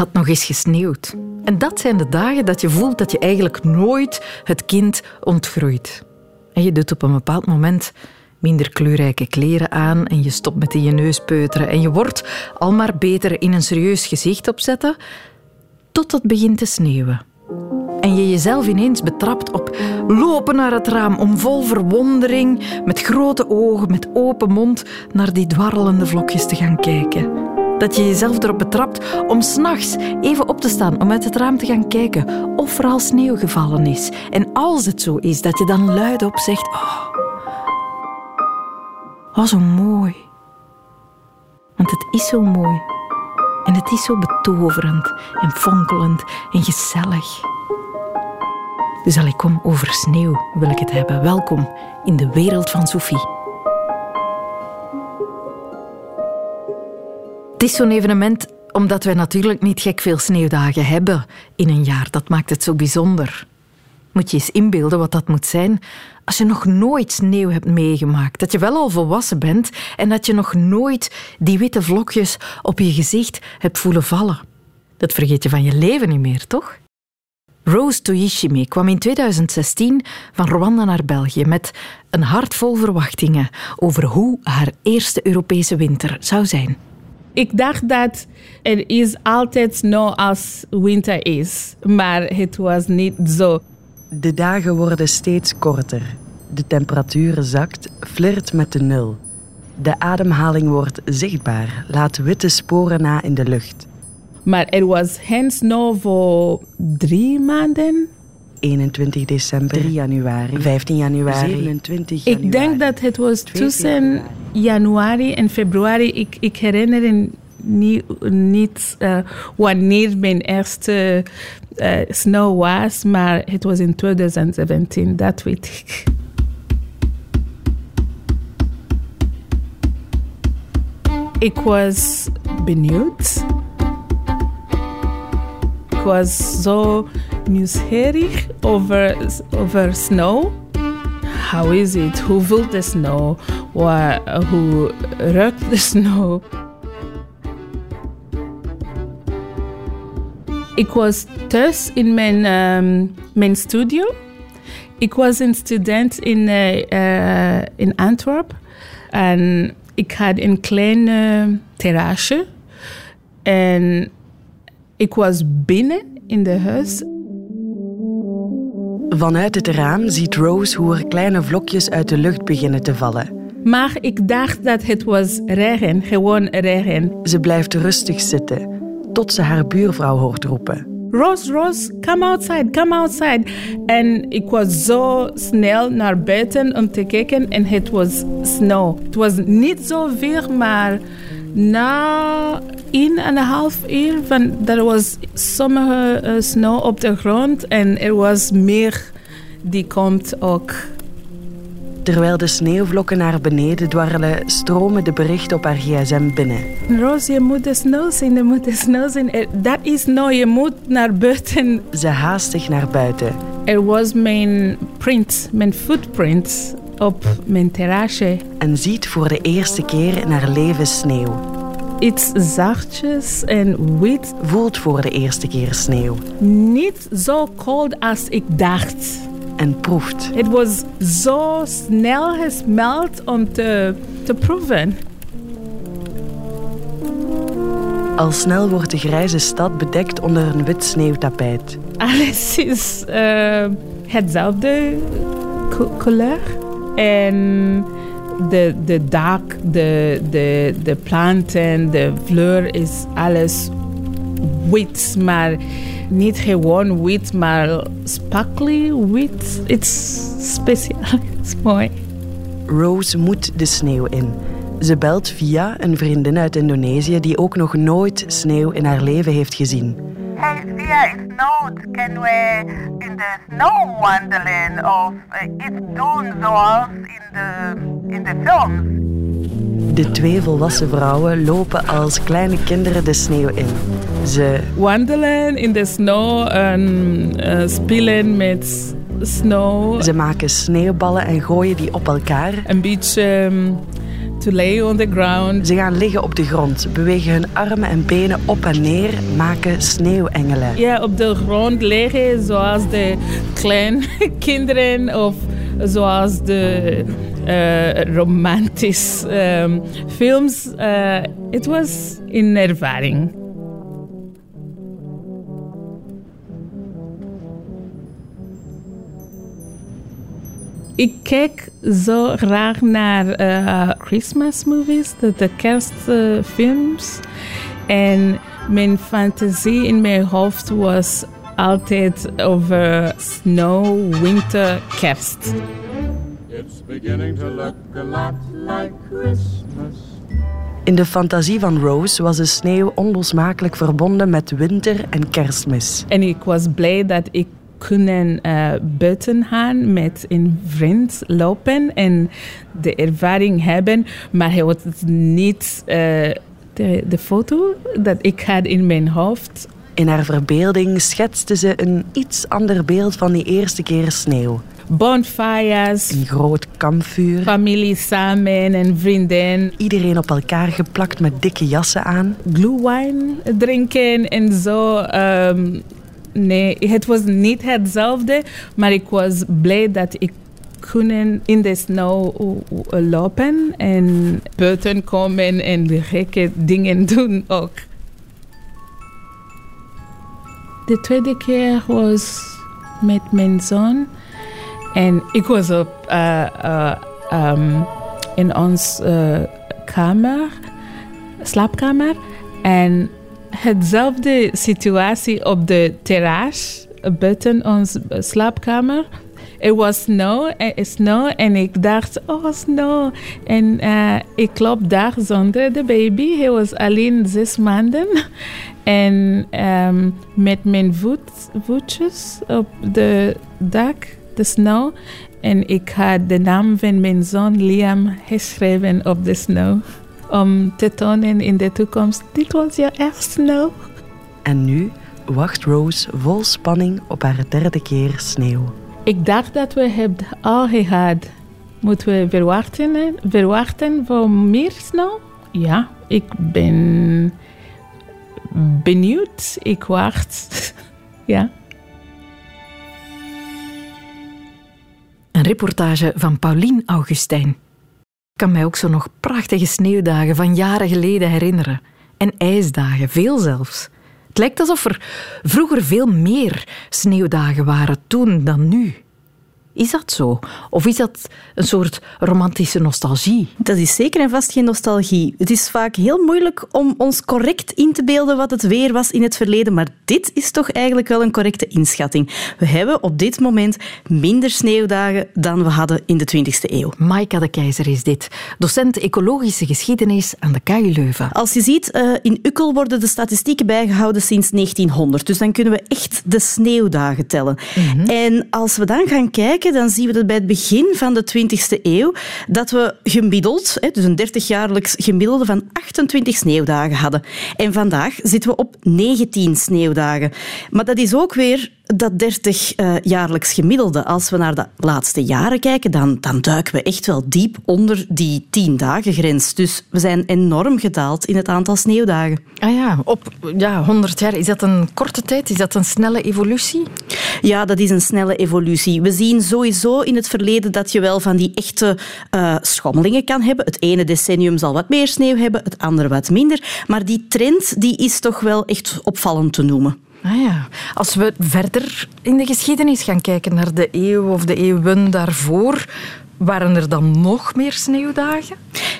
had nog eens gesneeuwd. En dat zijn de dagen dat je voelt dat je eigenlijk nooit het kind ontgroeit. En je doet op een bepaald moment minder kleurrijke kleren aan en je stopt met in je neus peuteren en je wordt al maar beter in een serieus gezicht opzetten tot het begint te sneeuwen. En je jezelf ineens betrapt op lopen naar het raam om vol verwondering, met grote ogen, met open mond, naar die dwarrelende vlokjes te gaan kijken. Dat je jezelf erop betrapt om s'nachts even op te staan, om uit het raam te gaan kijken of er al sneeuw gevallen is. En als het zo is, dat je dan luidop zegt: Oh, oh zo mooi. Want het is zo mooi. En het is zo betoverend en fonkelend en gezellig. Dus al ik kom over sneeuw wil ik het hebben. Welkom in de wereld van Sophie. Het is zo'n evenement omdat wij natuurlijk niet gek veel sneeuwdagen hebben in een jaar. Dat maakt het zo bijzonder. Moet je eens inbeelden wat dat moet zijn als je nog nooit sneeuw hebt meegemaakt. Dat je wel al volwassen bent en dat je nog nooit die witte vlokjes op je gezicht hebt voelen vallen. Dat vergeet je van je leven niet meer, toch? Rose Toyishime kwam in 2016 van Rwanda naar België met een hart vol verwachtingen over hoe haar eerste Europese winter zou zijn. Ik dacht dat er is altijd snow als winter is, maar het was niet zo. De dagen worden steeds korter. De temperatuur zakt, flirt met de nul. De ademhaling wordt zichtbaar, laat witte sporen na in de lucht. Maar er was geen snow voor drie maanden. 21 december, 3 januari, 15 januari, 27 januari. Ik denk dat het was tussen januari en februari. Ik, ik herinner me niet, uh, wanneer mijn eerste uh, snow was, maar het was in 2017, dat weet ik. Ik was benieuwd. Ik was zo nieuwsgierig over, over snow. How is it? who built the snow? Who ruikt the snow? Ik was thuis in mijn, um, studio. Ik was een student in, uh, uh, in Antwerpen. En ik had een kleine terrasje. En ik was binnen in de huis. Vanuit het raam ziet Rose hoe er kleine vlokjes uit de lucht beginnen te vallen. Maar ik dacht dat het was regen, gewoon regen. Ze blijft rustig zitten, tot ze haar buurvrouw hoort roepen. Rose, Rose, come outside, come outside. En ik was zo snel naar buiten om te kijken en het was snow. Het was niet zoveel, maar na een en een half uur van, er was sommige uh, snow op de grond en er was meer die komt ook. Terwijl de sneeuwvlokken naar beneden dwarrelen, stromen de berichten op haar gsm binnen. Roos, je moet de sneeuw zien, je moet de sneeuw zien. Dat is nou, je moet naar buiten. Ze haast zich naar buiten. Er was mijn print, mijn footprint op mijn terrasje. En ziet voor de eerste keer naar leven sneeuw. Iets zachtjes en wit. Voelt voor de eerste keer sneeuw. Niet zo koud als ik dacht. En proeft. Het was zo snel gesmeld om te, te proeven. Al snel wordt de grijze stad bedekt onder een wit sneeuwtapijt. Alles is uh, hetzelfde kleur. En de, de dak, de, de, de planten, de fleur is alles wit, maar niet gewoon wit, maar sparkly wit. Het is speciaal, het is mooi. Rose moet de sneeuw in. Ze belt via een vriendin uit Indonesië die ook nog nooit sneeuw in haar leven heeft gezien. Hey, via snowed. Can we in the snow wonderland of uh, it's doen zoals in de, in de films? De twee volwassen vrouwen lopen als kleine kinderen de sneeuw in. Ze wandelen in de sneeuw en uh, spelen met sneeuw. Ze maken sneeuwballen en gooien die op elkaar. Een beetje um, to lay on the ground. Ze gaan liggen op de grond, bewegen hun armen en benen op en neer, maken sneeuwengelen. Ja, op de grond liggen zoals de kleine kinderen of zoals de uh, romantische um, films. Uh, het was een ervaring. Ik kijk zo graag naar uh, Christmas movies, de, de kerstfilms. en mijn fantasie in mijn hoofd was altijd over snow, winter, kerst. It's beginning to look a lot like Christmas. In de fantasie van Rose was de sneeuw onlosmakelijk verbonden met winter en kerstmis. En ik was blij dat ik kunnen uh, buiten gaan met een vriend lopen en de ervaring hebben. Maar het was niet uh, de, de foto dat ik had in mijn hoofd. In haar verbeelding schetste ze een iets ander beeld van die eerste keer sneeuw. Bonfires. Een groot kampvuur. Familie samen en vrienden. Iedereen op elkaar geplakt met dikke jassen aan. Glühwein drinken en zo. Um, nee, het was niet hetzelfde, maar ik was blij dat ik kunnen in de sneeuw lopen en buiten komen en gekke dingen doen ook. De tweede keer was met mijn zoon en ik was op, uh, um, in ons uh, kamer, slaapkamer en hetzelfde situatie op de terras buiten onze slaapkamer. Er was snow, snow en ik dacht, oh snow. En uh, ik loop daar zonder de baby. Hij was alleen zes maanden. En um, met mijn voet, voetjes op de dak, de snow. En ik had de naam van mijn zoon Liam geschreven op de snow om te tonen in de toekomst, dit was je eerste snow. En nu wacht Rose vol spanning op haar derde keer sneeuw. Ik dacht dat we het al gehad. Moeten we verwachten, verwachten voor meer sneeuw? Ja, ik ben benieuwd. Ik wacht. ja. Een reportage van Paulien Augustijn kan mij ook zo nog prachtige sneeuwdagen van jaren geleden herinneren. En ijsdagen, veel zelfs. Het lijkt alsof er vroeger veel meer sneeuwdagen waren toen dan nu. Is dat zo? Of is dat een soort romantische nostalgie? Dat is zeker en vast geen nostalgie. Het is vaak heel moeilijk om ons correct in te beelden wat het weer was in het verleden, maar dit is toch eigenlijk wel een correcte inschatting. We hebben op dit moment minder sneeuwdagen dan we hadden in de 20e eeuw. Maika de Keizer is dit, docent ecologische geschiedenis aan de KU Leuven. Als je ziet, eh, in Ukkel worden de statistieken bijgehouden sinds 1900, dus dan kunnen we echt de sneeuwdagen tellen. Mhm. En als we dan gaan kijken dan zien we dat bij het begin van de 20e eeuw dat we gemiddeld, dus een 30-jaarlijks gemiddelde van 28 sneeuwdagen hadden. En vandaag zitten we op 19 sneeuwdagen. Maar dat is ook weer dat 30 uh, eh, jaarlijks gemiddelde. Als we naar de laatste jaren kijken, dan, dan duiken we echt wel diep onder die 10 dagen grens. Dus we zijn enorm gedaald in het aantal sneeuwdagen. Ah ja, op ja, 100 jaar. Is dat een korte tijd? Is dat een snelle evolutie? Ja, dat is een snelle evolutie. We zien sowieso in het verleden dat je wel van die echte uh, schommelingen kan hebben. Het ene decennium zal wat meer sneeuw hebben, het andere wat minder. Maar die trend die is toch wel echt opvallend te noemen. Ah ja. Als we verder in de geschiedenis gaan kijken naar de eeuw of de eeuwen daarvoor, waren er dan nog meer sneeuwdagen?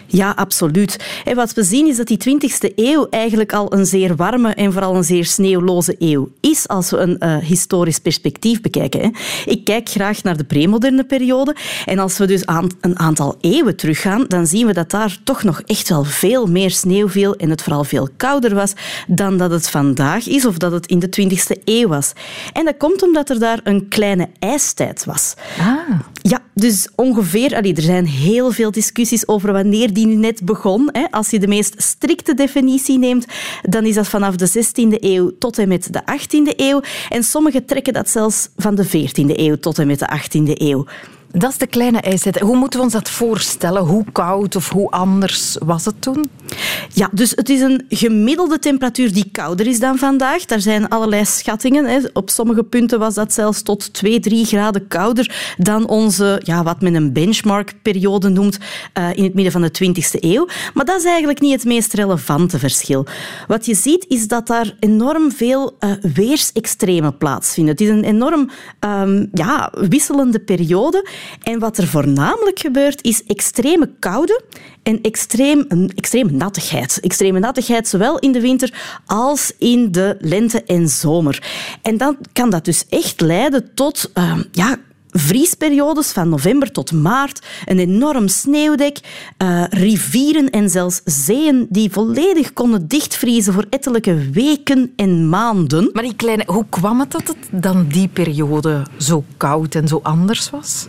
Ja, absoluut. En wat we zien is dat die 20e eeuw eigenlijk al een zeer warme en vooral een zeer sneeuwloze eeuw is als we een uh, historisch perspectief bekijken. Hè. Ik kijk graag naar de premoderne periode en als we dus aan een aantal eeuwen teruggaan, dan zien we dat daar toch nog echt wel veel meer sneeuw viel en het vooral veel kouder was dan dat het vandaag is of dat het in de 20e eeuw was. En dat komt omdat er daar een kleine ijstijd was. Ah. Ja, dus ongeveer, er zijn heel veel discussies over wanneer die net begon. Hè. Als je de meest strikte definitie neemt, dan is dat vanaf de 16e eeuw tot en met de 18e eeuw. En sommigen trekken dat zelfs van de 14e eeuw tot en met de 18e eeuw. Dat is de kleine ijstijd. Hoe moeten we ons dat voorstellen? Hoe koud of hoe anders was het toen? Ja, dus het is een gemiddelde temperatuur die kouder is dan vandaag. Daar zijn allerlei schattingen. Op sommige punten was dat zelfs tot 2, 3 graden kouder dan onze, ja, wat men een benchmark-periode noemt, uh, in het midden van de 20e eeuw. Maar dat is eigenlijk niet het meest relevante verschil. Wat je ziet is dat daar enorm veel uh, weersextremen plaatsvinden. Het is een enorm um, ja, wisselende periode. En wat er voornamelijk gebeurt, is extreme koude en extreem, een extreme nattigheid. Extreme nattigheid zowel in de winter als in de lente en zomer. En dan kan dat dus echt leiden tot uh, ja, vriesperiodes van november tot maart, een enorm sneeuwdek, uh, rivieren en zelfs zeeën die volledig konden dichtvriezen voor ettelijke weken en maanden. Maar die kleine, hoe kwam het dat het dan die periode zo koud en zo anders was?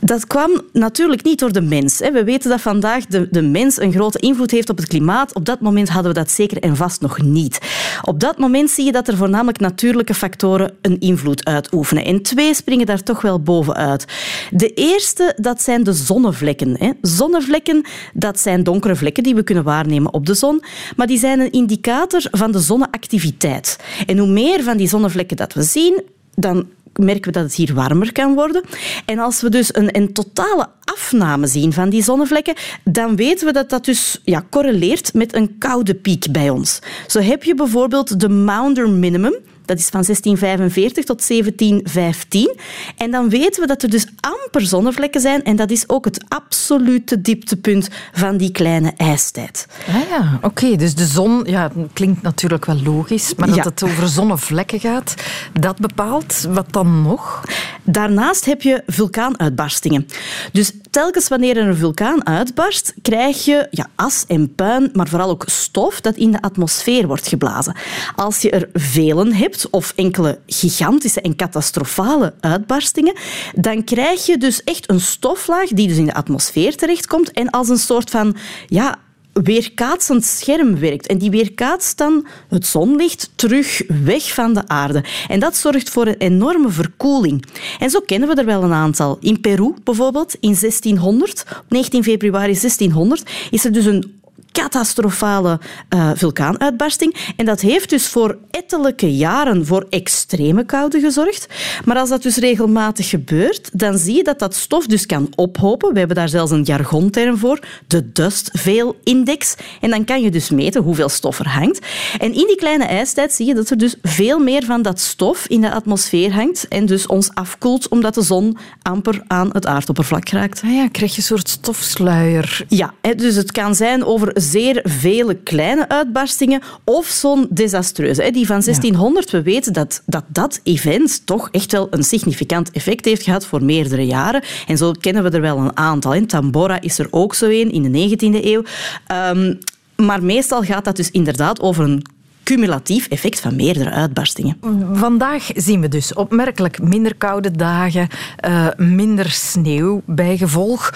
Dat kwam natuurlijk niet door de mens. We weten dat vandaag de, de mens een grote invloed heeft op het klimaat. Op dat moment hadden we dat zeker en vast nog niet. Op dat moment zie je dat er voornamelijk natuurlijke factoren een invloed uitoefenen. En twee springen daar toch wel bovenuit. De eerste, dat zijn de zonnevlekken. Zonnevlekken, dat zijn donkere vlekken die we kunnen waarnemen op de zon, maar die zijn een indicator van de zonneactiviteit. En hoe meer van die zonnevlekken dat we zien, dan merken we dat het hier warmer kan worden. En als we dus een, een totale afname zien van die zonnevlekken, dan weten we dat dat dus ja, correleert met een koude piek bij ons. Zo heb je bijvoorbeeld de Maunder Minimum. Dat is van 1645 tot 1715. En dan weten we dat er dus amper zonnevlekken zijn. En dat is ook het absolute dieptepunt van die kleine ijstijd. Ah ja, oké. Dus de zon, ja, klinkt natuurlijk wel logisch. Maar dat het over zonnevlekken gaat, dat bepaalt. Wat dan nog? Daarnaast heb je vulkaanuitbarstingen. Dus telkens wanneer er een vulkaan uitbarst, krijg je ja, as en puin, maar vooral ook stof dat in de atmosfeer wordt geblazen. Als je er velen hebt, of enkele gigantische en catastrofale uitbarstingen, dan krijg je dus echt een stoflaag die dus in de atmosfeer terechtkomt en als een soort van ja, weerkaatsend scherm werkt. En die weerkaatst dan het zonlicht terug weg van de aarde. En dat zorgt voor een enorme verkoeling. En zo kennen we er wel een aantal. In Peru bijvoorbeeld, in 1600, op 19 februari 1600, is er dus een catastrofale uh, vulkaanuitbarsting. En dat heeft dus voor ettelijke jaren voor extreme koude gezorgd. Maar als dat dus regelmatig gebeurt, dan zie je dat dat stof dus kan ophopen. We hebben daar zelfs een jargonterm voor, de Dust Veil Index. En dan kan je dus meten hoeveel stof er hangt. En in die kleine ijstijd zie je dat er dus veel meer van dat stof in de atmosfeer hangt en dus ons afkoelt omdat de zon amper aan het aardoppervlak raakt. Ah ja, krijg je een soort stofsluier. Ja, dus het kan zijn over zeer vele kleine uitbarstingen of zo'n desastreuze. Die van 1600, we weten dat, dat dat event toch echt wel een significant effect heeft gehad voor meerdere jaren. En zo kennen we er wel een aantal. In Tambora is er ook zo een in de 19e eeuw. Ehm, maar meestal gaat dat dus inderdaad over een cumulatief effect van meerdere uitbarstingen. Vandaag zien we dus opmerkelijk minder koude dagen, uh, minder sneeuw bij gevolg.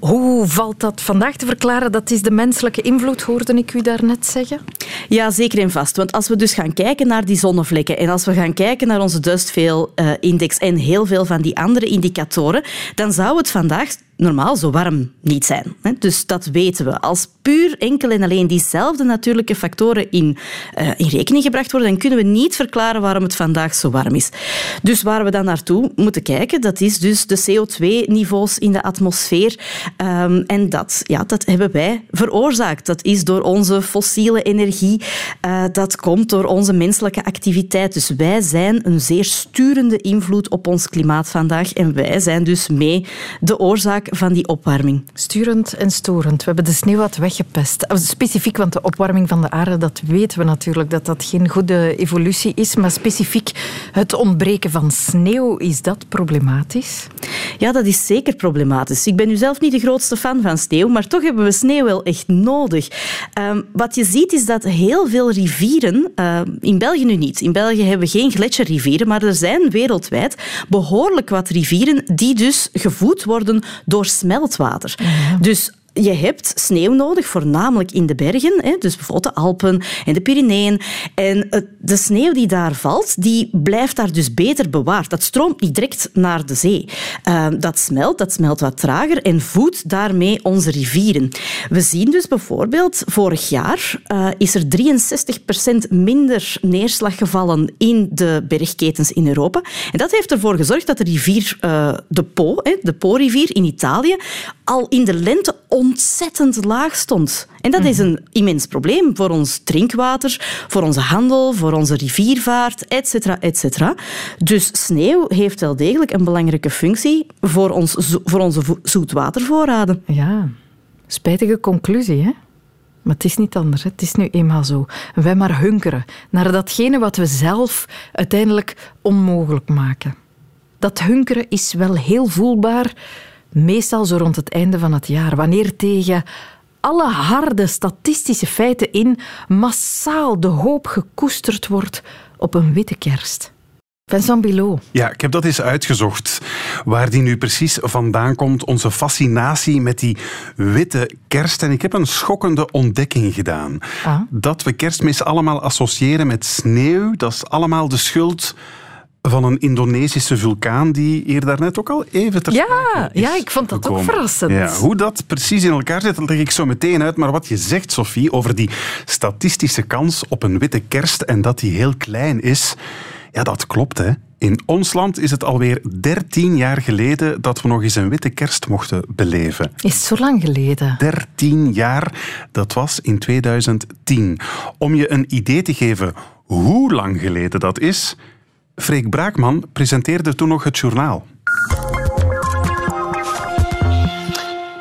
Hoe valt dat vandaag te verklaren? Dat is de menselijke invloed, hoorde ik u daarnet zeggen? Ja, zeker en vast. Want als we dus gaan kijken naar die zonnevlekken en als we gaan kijken naar onze Dustveil-index en heel veel van die andere indicatoren, dan zou het vandaag normaal zo warm niet zijn. Dus dat weten we. Als puur enkel en alleen diezelfde natuurlijke factoren in, uh, in rekening gebracht worden, dan kunnen we niet verklaren waarom het vandaag zo warm is. Dus waar we dan naartoe moeten kijken, dat is dus de CO2-niveaus in de atmosfeer. Um, en dat, ja, dat hebben wij veroorzaakt. Dat is door onze fossiele energie. Uh, dat komt door onze menselijke activiteit. Dus wij zijn een zeer sturende invloed op ons klimaat vandaag. En wij zijn dus mee de oorzaak van die opwarming. Sturend en storend. We hebben de sneeuw wat weggepest. Specifiek, want de opwarming van de aarde, dat weten we natuurlijk, dat dat geen goede evolutie is. Maar specifiek het ontbreken van sneeuw, is dat problematisch? Ja, dat is zeker problematisch. Ik ben nu zelf niet de grootste fan van sneeuw, maar toch hebben we sneeuw wel echt nodig. Um, wat je ziet is dat heel veel rivieren, uh, in België nu niet, in België hebben we geen gletsjerrivieren, maar er zijn wereldwijd behoorlijk wat rivieren die dus gevoed worden door smeltwater. Dus je hebt sneeuw nodig, voornamelijk in de bergen, hè, dus bijvoorbeeld de Alpen en de Pyreneeën. En de sneeuw die daar valt, die blijft daar dus beter bewaard. Dat stroomt niet direct naar de zee. Ehm, dat smelt, dat smelt wat trager en voedt daarmee onze rivieren. We zien dus bijvoorbeeld, vorig jaar uh, is er 63% minder neerslag gevallen in de bergketens in Europa. En dat heeft ervoor gezorgd dat de rivier uh, de Po, hè, de Po-rivier in Italië, al in de lente ontzettend laag stond. En dat is mhm. een immens probleem voor ons drinkwater, voor onze handel, voor onze riviervaart, etc. etc. Dus sneeuw heeft wel degelijk een belangrijke functie voor, ons, voor onze zoetwatervoorraden. Ja, spijtige conclusie, hè? Maar het is niet anders. Het is nu eenmaal zo. wij maar hunkeren naar datgene wat we zelf uiteindelijk onmogelijk maken. Dat hunkeren is wel heel voelbaar meestal zo rond het einde van het jaar, wanneer tegen alle harde statistische feiten in massaal de hoop gekoesterd wordt op een witte kerst. Vincent Bilot. Ja, ik heb dat eens uitgezocht. Waar die nu precies vandaan komt, onze fascinatie met die witte kerst. En ik heb een schokkende ontdekking gedaan. Ah. Dat we kerstmis allemaal associëren met sneeuw, dat is allemaal de schuld van een Indonesische vulkaan die hier daarnet ook al even ter ja, Ja, ik vond dat ook verrassend. Ja, hoe dat precies in elkaar zit, dat leg ik zo meteen uit. Maar wat je zegt, Sophie, over die statistische kans op een witte kerst en dat die heel klein is, ja, dat klopt, hè. In ons land is het alweer 13 jaar geleden dat we nog eens een witte kerst mochten beleven. Is zo lang geleden? 13 jaar, dat was in 2010. Om je een idee te geven hoe lang geleden dat is, Freek Braakman presenteerde toen nog het journaal.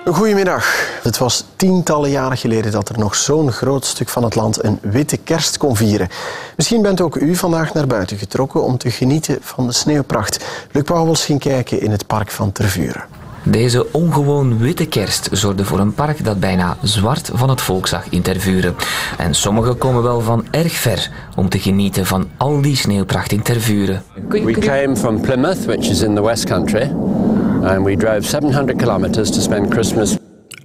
Goedemiddag. Het was tientallen jaren geleden dat er nog zo'n groot stuk van het land een witte kerst kon vieren. Misschien bent ook u vandaag naar buiten getrokken om te genieten van de sneeuwpracht. Luc Pauwels ging kijken in het park van Tervuren. Deze ongewoon witte kerst zorgde voor een park dat bijna zwart van het volk zag in Tervuren. En sommigen komen wel van erg ver om te genieten van al die sneeuwpracht in Tervuren. We came from Plymouth, which is in the West Country, and we drove 700 kilometers to spend Christmas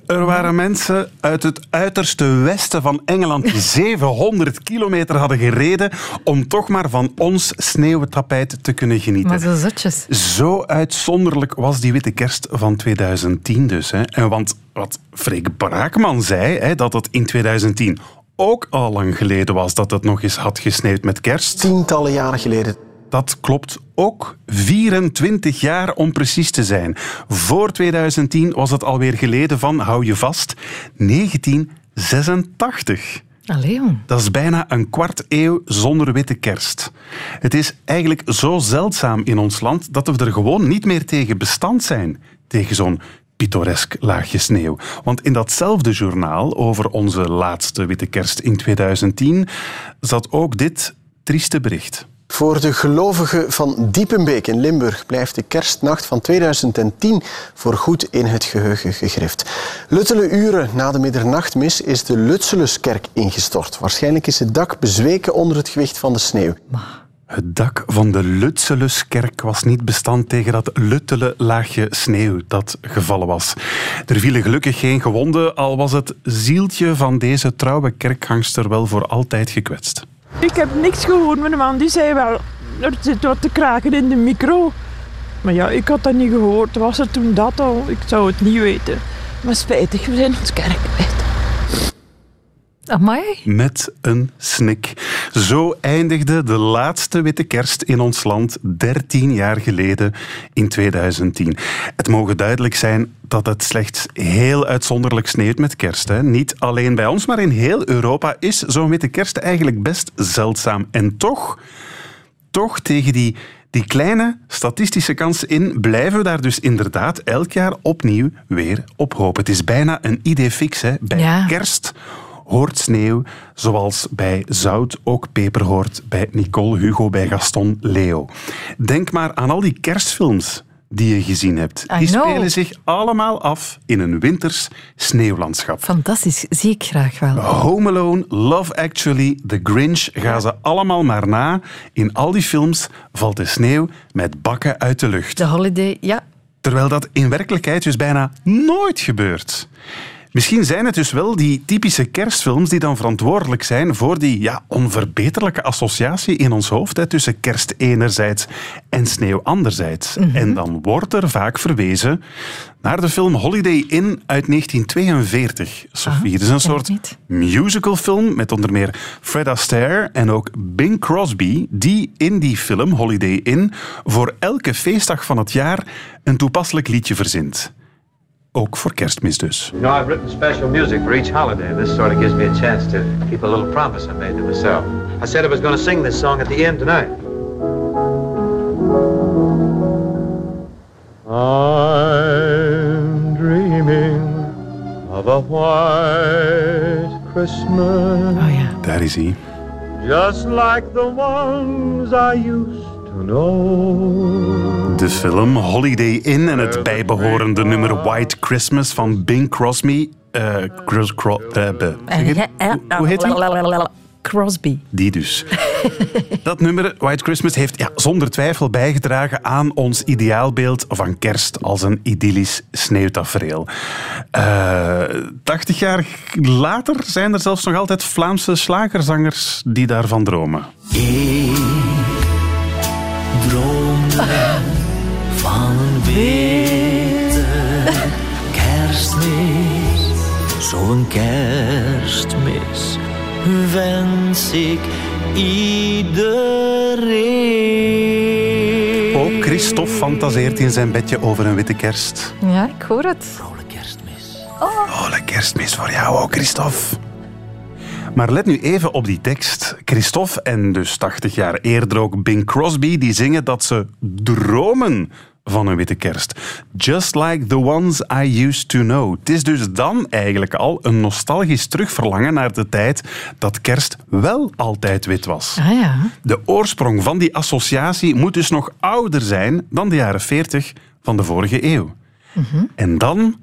er waren mensen uit het uiterste westen van Engeland die 700 kilometer hadden gereden om toch maar van ons sneeuwtapijt te kunnen genieten. Maar zo zotjes. Zo uitzonderlijk was die witte kerst van 2010 dus. Hè. En want wat Freek Braakman zei, hè, dat het in 2010 ook al lang geleden was dat het nog eens had gesneeuwd met kerst. Tientallen jaren geleden. Dat klopt ook 24 jaar om precies te zijn. Voor 2010 was het alweer geleden van, hou je vast, 1986. Allee, Dat is bijna een kwart eeuw zonder witte kerst. Het is eigenlijk zo zeldzaam in ons land dat we er gewoon niet meer tegen bestand zijn. Tegen zo'n pittoresk laagje sneeuw. Want in datzelfde journaal over onze laatste witte kerst in 2010 zat ook dit trieste bericht. Voor de gelovigen van Diepenbeek in Limburg blijft de kerstnacht van 2010 voorgoed in het geheugen gegrift. Luttele uren na de middernachtmis is de Lutseluskerk ingestort. Waarschijnlijk is het dak bezweken onder het gewicht van de sneeuw. Het dak van de Lutseluskerk was niet bestand tegen dat luttele laagje sneeuw dat gevallen was. Er vielen gelukkig geen gewonden, al was het zieltje van deze trouwe kerkgangster wel voor altijd gekwetst. Ik heb niks gehoord. Mijn man die zei wel, er zit wat te kraken in de micro. Maar ja, ik had dat niet gehoord. Was het toen dat al? Ik zou het niet weten. Maar spijtig, we zijn ons kerk. Amai. Met een snik. Zo eindigde de laatste witte kerst in ons land 13 jaar geleden in 2010. Het mogen duidelijk zijn dat het slechts heel uitzonderlijk sneeuwt met kerst. Hè. Niet alleen bij ons, maar in heel Europa is zo'n witte kerst eigenlijk best zeldzaam. En toch, toch tegen die die kleine statistische kansen in blijven we daar dus inderdaad elk jaar opnieuw weer op hopen. Het is bijna een idee fix. Hè. Bij kerst hoort sneeuw, zoals bij zout ook peper hoort bij Nicole Hugo, bij Gaston Leo. Denk maar aan al die kerstfilms die je gezien hebt. die spelen zich allemaal af in een winters sneeuwlandschap. Fantastisch, zie ik graag wel. Home Alone, Love Actually, The Grinch, gaan ze allemaal maar na. In al die films valt de sneeuw met bakken uit de lucht. De Holiday, ja. Terwijl dat in werkelijkheid dus bijna nooit gebeurt. Misschien zijn het dus wel die typische kerstfilms die dan verantwoordelijk zijn voor die ja, onverbeterlijke associatie in ons hoofd hè, tussen kerst enerzijds en sneeuw anderzijds. En dan wordt er vaak verwezen naar de film Holiday Inn uit 1942. Sophie, het is een soort musicalfilm met onder meer Fred Astaire en ook Bing Crosby, die in die film Holiday Inn voor elke feestdag van het jaar een toepasselijk liedje verzint. Ook voor kerstmis dus. You know, I've written special music for each holiday. This sort of gives me a chance to keep a little promise I made to myself. I said I was going to sing this song at the end tonight. I'm dreaming of a white Christmas. Oh ja. Daar is hij. Just like the ones I used to know. De film Holiday Inn en het bijbehorende nummer White Christmas van Bing Crosby. Cros- Cro- het? Hoe- heet hij? Crosby. Die dus. Dat nummer, White Christmas, heeft ja, zonder twijfel bijgedragen aan ons ideaalbeeld van kerst als een idyllisch sneeuwtafereel. Eh 80 jaar later zijn er zelfs nog altijd Vlaamse slagerzangers die daarvan dromen. Van een witte kerstmis. Zo'n kerstmis wens ik iedereen. Ook Christophe fantaseert in zijn bedje over een witte kerst. Ja, ik hoor het. Oh, een kerstmis voor jou ook, Christophe. Maar let nu even op die tekst. Christophe en dus 80 jaar eerder ook Bing Crosby, die zingen dat ze dromen van een witte kerst. Just like the ones I used to know. Het is dus dan eigenlijk al een nostalgisch terugverlangen naar de tijd dat kerst wel altijd wit was. Ah ja. De oorsprong van die associatie moet dus nog ouder zijn dan de jaren 40 van de vorige eeuw. En dan,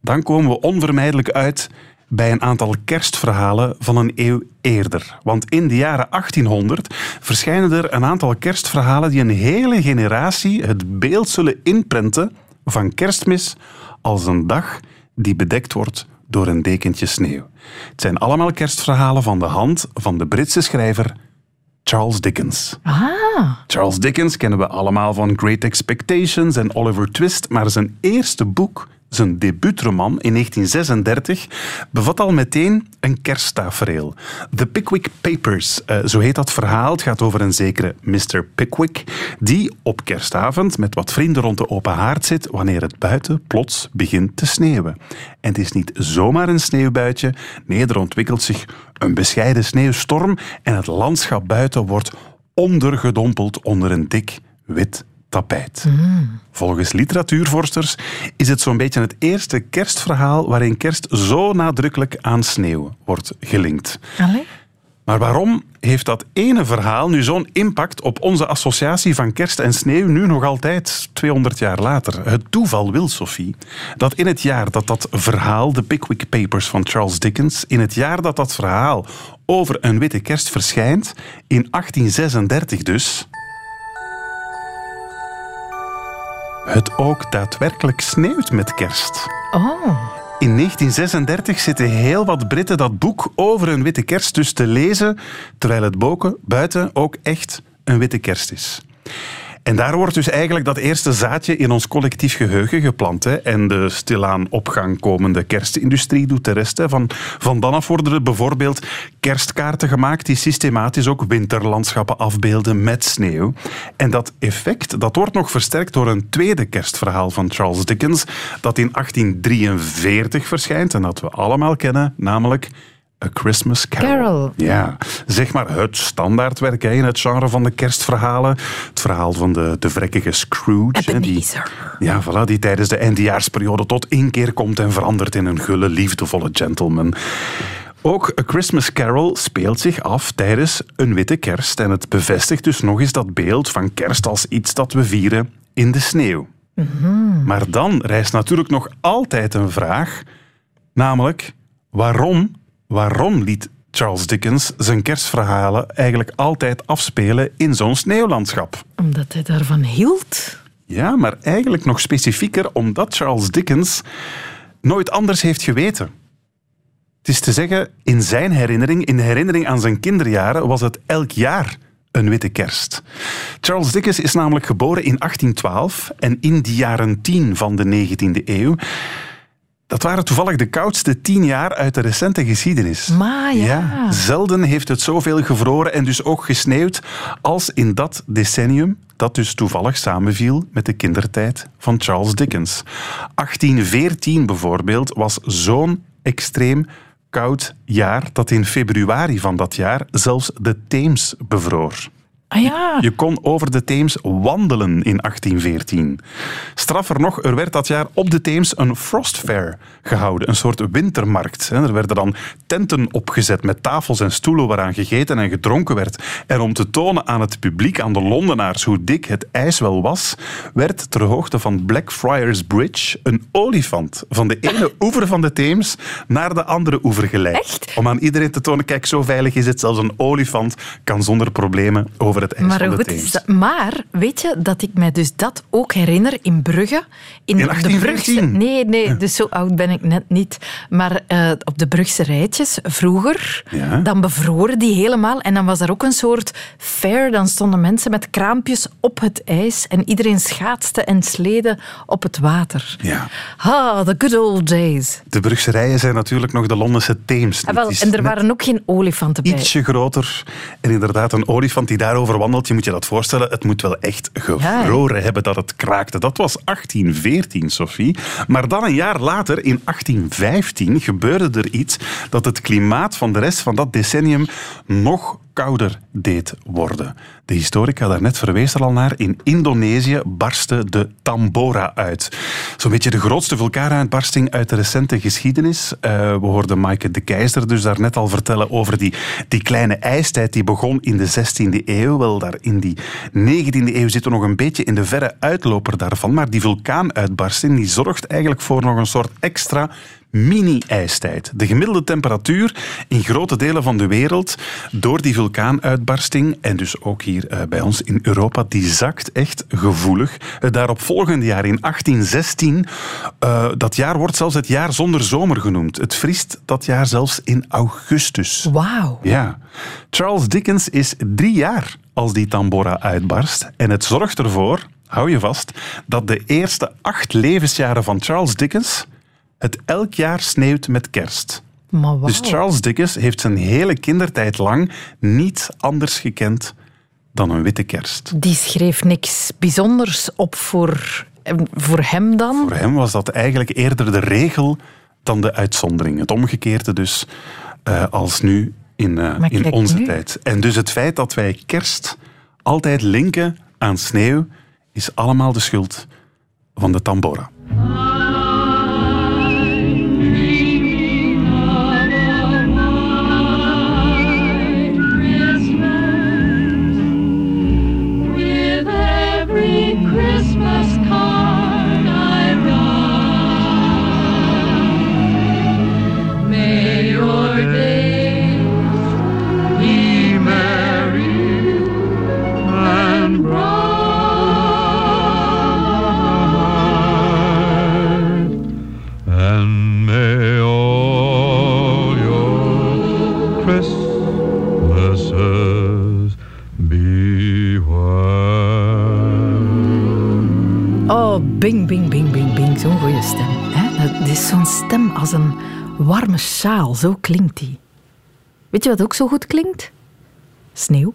dan komen we onvermijdelijk uit bij een aantal kerstverhalen van een eeuw eerder. Want in de jaren 1800 verschijnen er een aantal kerstverhalen die een hele generatie het beeld zullen inprenten van kerstmis als een dag die bedekt wordt door een dekentje sneeuw. Het zijn allemaal kerstverhalen van de hand van de Britse schrijver Charles Dickens. Ah. Charles Dickens kennen we allemaal van Great Expectations en Oliver Twist, maar zijn eerste boek, zijn debuutroman in 1936, bevat al meteen een kersttafereel. The Pickwick Papers, eh, zo heet dat verhaal. Het gaat over een zekere Mr. Pickwick, die op kerstavond met wat vrienden rond de open haard zit wanneer het buiten plots begint te sneeuwen. En het is niet zomaar een sneeuwbuitje, nee, er ontwikkelt zich een bescheiden sneeuwstorm en het landschap buiten wordt ondergedompeld onder een dik wit tapijt. Volgens literatuurvorsters is het zo'n beetje het eerste kerstverhaal waarin kerst zo nadrukkelijk aan sneeuw wordt gelinkt. Allee? Maar waarom heeft dat ene verhaal nu zo'n impact op onze associatie van kerst en sneeuw nu nog altijd, 200 jaar later? Het toeval wil, Sophie, dat in het jaar dat dat verhaal, de Pickwick Papers van Charles Dickens, in het jaar dat dat verhaal over een witte kerst verschijnt, in 1836 dus, het ook daadwerkelijk sneeuwt met kerst. Oh. In 1936 zitten heel wat Britten dat boek over een witte kerst dus te lezen, terwijl het boken buiten ook echt een witte kerst is. En daar wordt dus eigenlijk dat eerste zaadje in ons collectief geheugen geplant. Hè. En de stilaan op gang komende kerstindustrie doet de rest. Hè. Van, van dan worden er bijvoorbeeld kerstkaarten gemaakt die systematisch ook winterlandschappen afbeelden met sneeuw. En dat effect dat wordt nog versterkt door een tweede kerstverhaal van Charles Dickens, dat in 1843 verschijnt en dat we allemaal kennen, namelijk A Christmas Carol. Carol. Ja, zeg maar het standaardwerk hè, in het genre van de kerstverhalen. Het verhaal van de, de vrekkige Scrooge. hè, die, ja, voilà, die tijdens de eindejaarsperiode tot inkeer komt en verandert in een gulle, liefdevolle gentleman. Ook A Christmas Carol speelt zich af tijdens een witte kerst. En het bevestigt dus nog eens dat beeld van kerst als iets dat we vieren in de sneeuw. Maar dan rijst natuurlijk nog altijd een vraag, namelijk waarom, waarom liet Charles Dickens zijn kerstverhalen eigenlijk altijd afspelen in zo'n sneeuwlandschap? Omdat hij daarvan hield. Ja, maar eigenlijk nog specifieker omdat Charles Dickens nooit anders heeft geweten. Het is te zeggen, in zijn herinnering, in de herinnering aan zijn kinderjaren, was het elk jaar een witte kerst. Charles Dickens is namelijk geboren in 1812 en in de jaren 10 van de 19e eeuw. Dat waren toevallig de koudste tien jaar uit de recente geschiedenis. Maar ja. zelden heeft het zoveel gevroren en dus ook gesneeuwd als in dat decennium dat dus toevallig samenviel met de kindertijd van Charles Dickens. 1814 bijvoorbeeld was zo'n extreem koud jaar dat in februari van dat jaar zelfs de Theems bevroor. Ah ja. Je kon over de Theems wandelen in 1814. Straffer nog, er werd dat jaar op de Theems een Frost Fair gehouden, een soort wintermarkt. Er werden dan tenten opgezet met tafels en stoelen waaraan gegeten en gedronken werd. En om te tonen aan het publiek, aan de Londenaars, hoe dik het ijs wel was, werd ter hoogte van Blackfriars Bridge een olifant van de ene oever van de Theems naar de andere oever geleid. Om aan iedereen te tonen, kijk, zo veilig is het. Zelfs een olifant kan zonder problemen over het ijs Maar, van hoe de goed is Theems. dat? maar weet je dat ik mij dus dat ook herinner in Brugge? In, In de 1814? Brugse, nee, nee, dus zo oud ben ik net niet. Maar eh, op de Brugse rijtjes, vroeger, Ja. dan bevroren die helemaal. En dan was er ook een soort fair. Dan stonden mensen met kraampjes op het ijs. En iedereen schaatste en sleden op het water. Ja. Ah, the good old days. De Brugserijen zijn natuurlijk nog de Londense Theems. Ah, wel, en er waren ook geen olifanten bij. ietsje groter. En inderdaad, een olifant die daarover je moet je dat voorstellen, het moet wel echt gevroren hebben dat het kraakte. Dat was 1814, Sophie. Maar dan een jaar later, in 1815, gebeurde er iets dat het klimaat van de rest van dat decennium nog kouder deed worden. De historica daarnet verwees er al naar. In Indonesië barstte de Tambora uit. Zo'n beetje de grootste vulkaanuitbarsting uit de recente geschiedenis. Eh, we hoorden Maaike de Keizer dus daarnet al vertellen over die, die kleine ijstijd die begon in de 16e eeuw. Wel, daar in die 19e eeuw zitten we nog een beetje in de verre uitloper daarvan. Maar die vulkaanuitbarsting die zorgt eigenlijk voor nog een soort extra mini-ijstijd. De gemiddelde temperatuur in grote delen van de wereld door die vulkaanuitbarsting en dus ook hier eh, bij ons in Europa, die zakt echt gevoelig. Het daaropvolgende jaar in 1816, eh, dat jaar wordt zelfs het jaar zonder zomer genoemd. Het vriest dat jaar zelfs in augustus. Wauw. Ja. Charles Dickens is drie jaar als die Tambora uitbarst. En het zorgt ervoor, hou je vast, dat de eerste acht levensjaren van Charles Dickens het elk jaar sneeuwt met kerst. Maar. Dus Charles Dickens heeft zijn hele kindertijd lang niet anders gekend dan een witte kerst. Die schreef niks bijzonders op voor, voor hem dan. Voor hem was dat eigenlijk eerder de regel dan de uitzondering. Het omgekeerde dus eh, als nu in, eh, in onze nu. tijd. En dus het feit dat wij kerst altijd linken aan sneeuw, is allemaal de schuld van de Tambora. Als een warme sjaal. Zo klinkt die. Weet je wat ook zo goed klinkt? Sneeuw.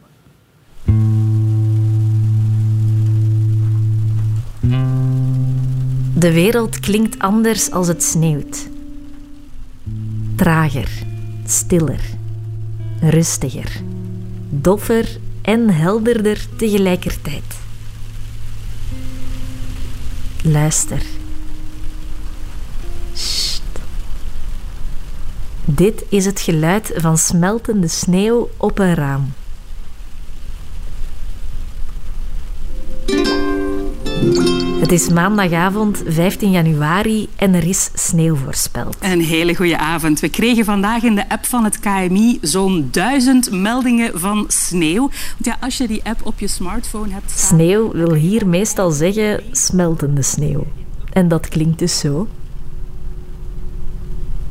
De wereld klinkt anders als het sneeuwt. Trager, stiller, rustiger, doffer en helderder tegelijkertijd. Luister. Dit is het geluid van smeltende sneeuw op een raam. Het is maandagavond 15 januari en er is sneeuw voorspeld. Een hele goede avond. We kregen vandaag in de app van het KMI zo'n duizend meldingen van sneeuw. Want ja, als je die app op je smartphone hebt staan... Sneeuw wil hier meestal zeggen smeltende sneeuw. En dat klinkt dus zo.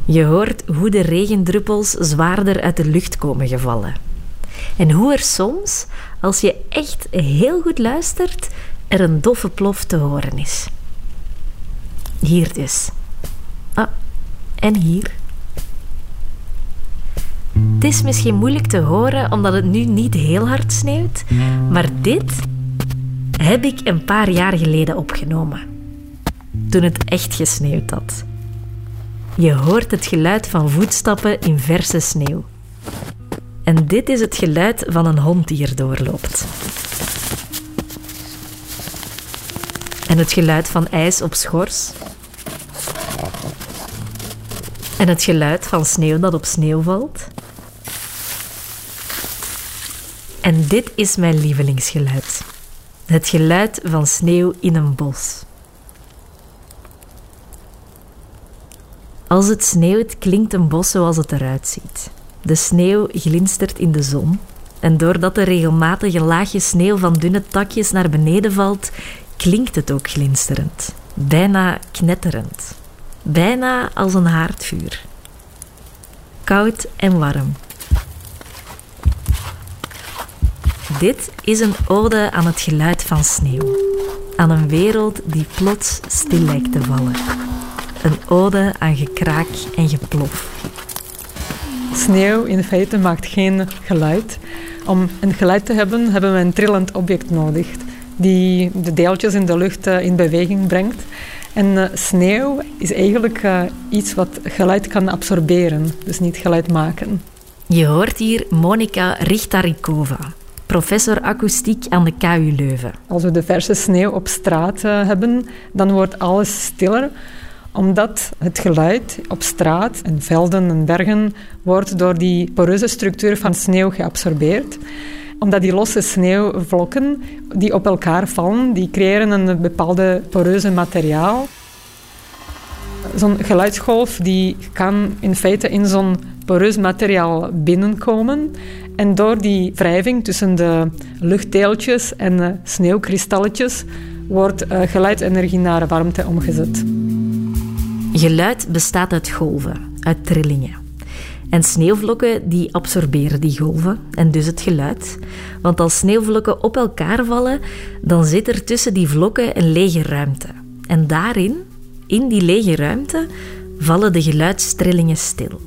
Je hoort hoe de regendruppels zwaarder uit de lucht komen gevallen. En hoe er soms, als je echt heel goed luistert, er een doffe plof te horen is. Hier dus. Ah, en hier. Het is misschien moeilijk te horen omdat het nu niet heel hard sneeuwt, maar dit heb ik een paar jaar geleden opgenomen. Toen het echt gesneeuwd had. Je hoort het geluid van voetstappen in verse sneeuw. En dit is het geluid van een hond die er doorloopt. En het geluid van ijs op schors. En het geluid van sneeuw dat op sneeuw valt. En dit is mijn lievelingsgeluid. Het geluid van sneeuw in een bos. Als het sneeuwt, klinkt een bos zoals het eruit ziet. De sneeuw glinstert in de zon. En doordat er regelmatig een laagje sneeuw van dunne takjes naar beneden valt, klinkt het ook glinsterend. Bijna knetterend. Bijna als een haardvuur. Koud en warm. Dit is een ode aan het geluid van sneeuw. Aan een wereld die plots stil lijkt te vallen. Een ode aan gekraak en geplof. Sneeuw in feite maakt geen geluid. Om een geluid te hebben, hebben we een trillend object nodig die de deeltjes in de lucht uh, in beweging brengt. En uh, sneeuw is eigenlijk uh, iets wat geluid kan absorberen, dus niet geluid maken. Je hoort hier Monika Richtarikova, professor akoestiek aan de KU Leuven. Als we de verse sneeuw op straat hebben, dan wordt alles stiller omdat het geluid op straat en velden en bergen wordt door die poreuze structuur van sneeuw geabsorbeerd omdat die losse sneeuwvlokken die op elkaar vallen, die creëren een bepaalde poreuze materiaal. Zo'n geluidsgolf die kan in feite in zo'n poreus materiaal binnenkomen. En door die wrijving tussen de luchtdeeltjes en sneeuwkristalletjes wordt uh, geluidsenergie naar warmte omgezet. Geluid bestaat uit golven, uit trillingen. En sneeuwvlokken die absorberen die golven en dus het geluid. Want als sneeuwvlokken op elkaar vallen, dan zit er tussen die vlokken een lege ruimte. En daarin, in die lege ruimte, vallen de geluidstrillingen stil.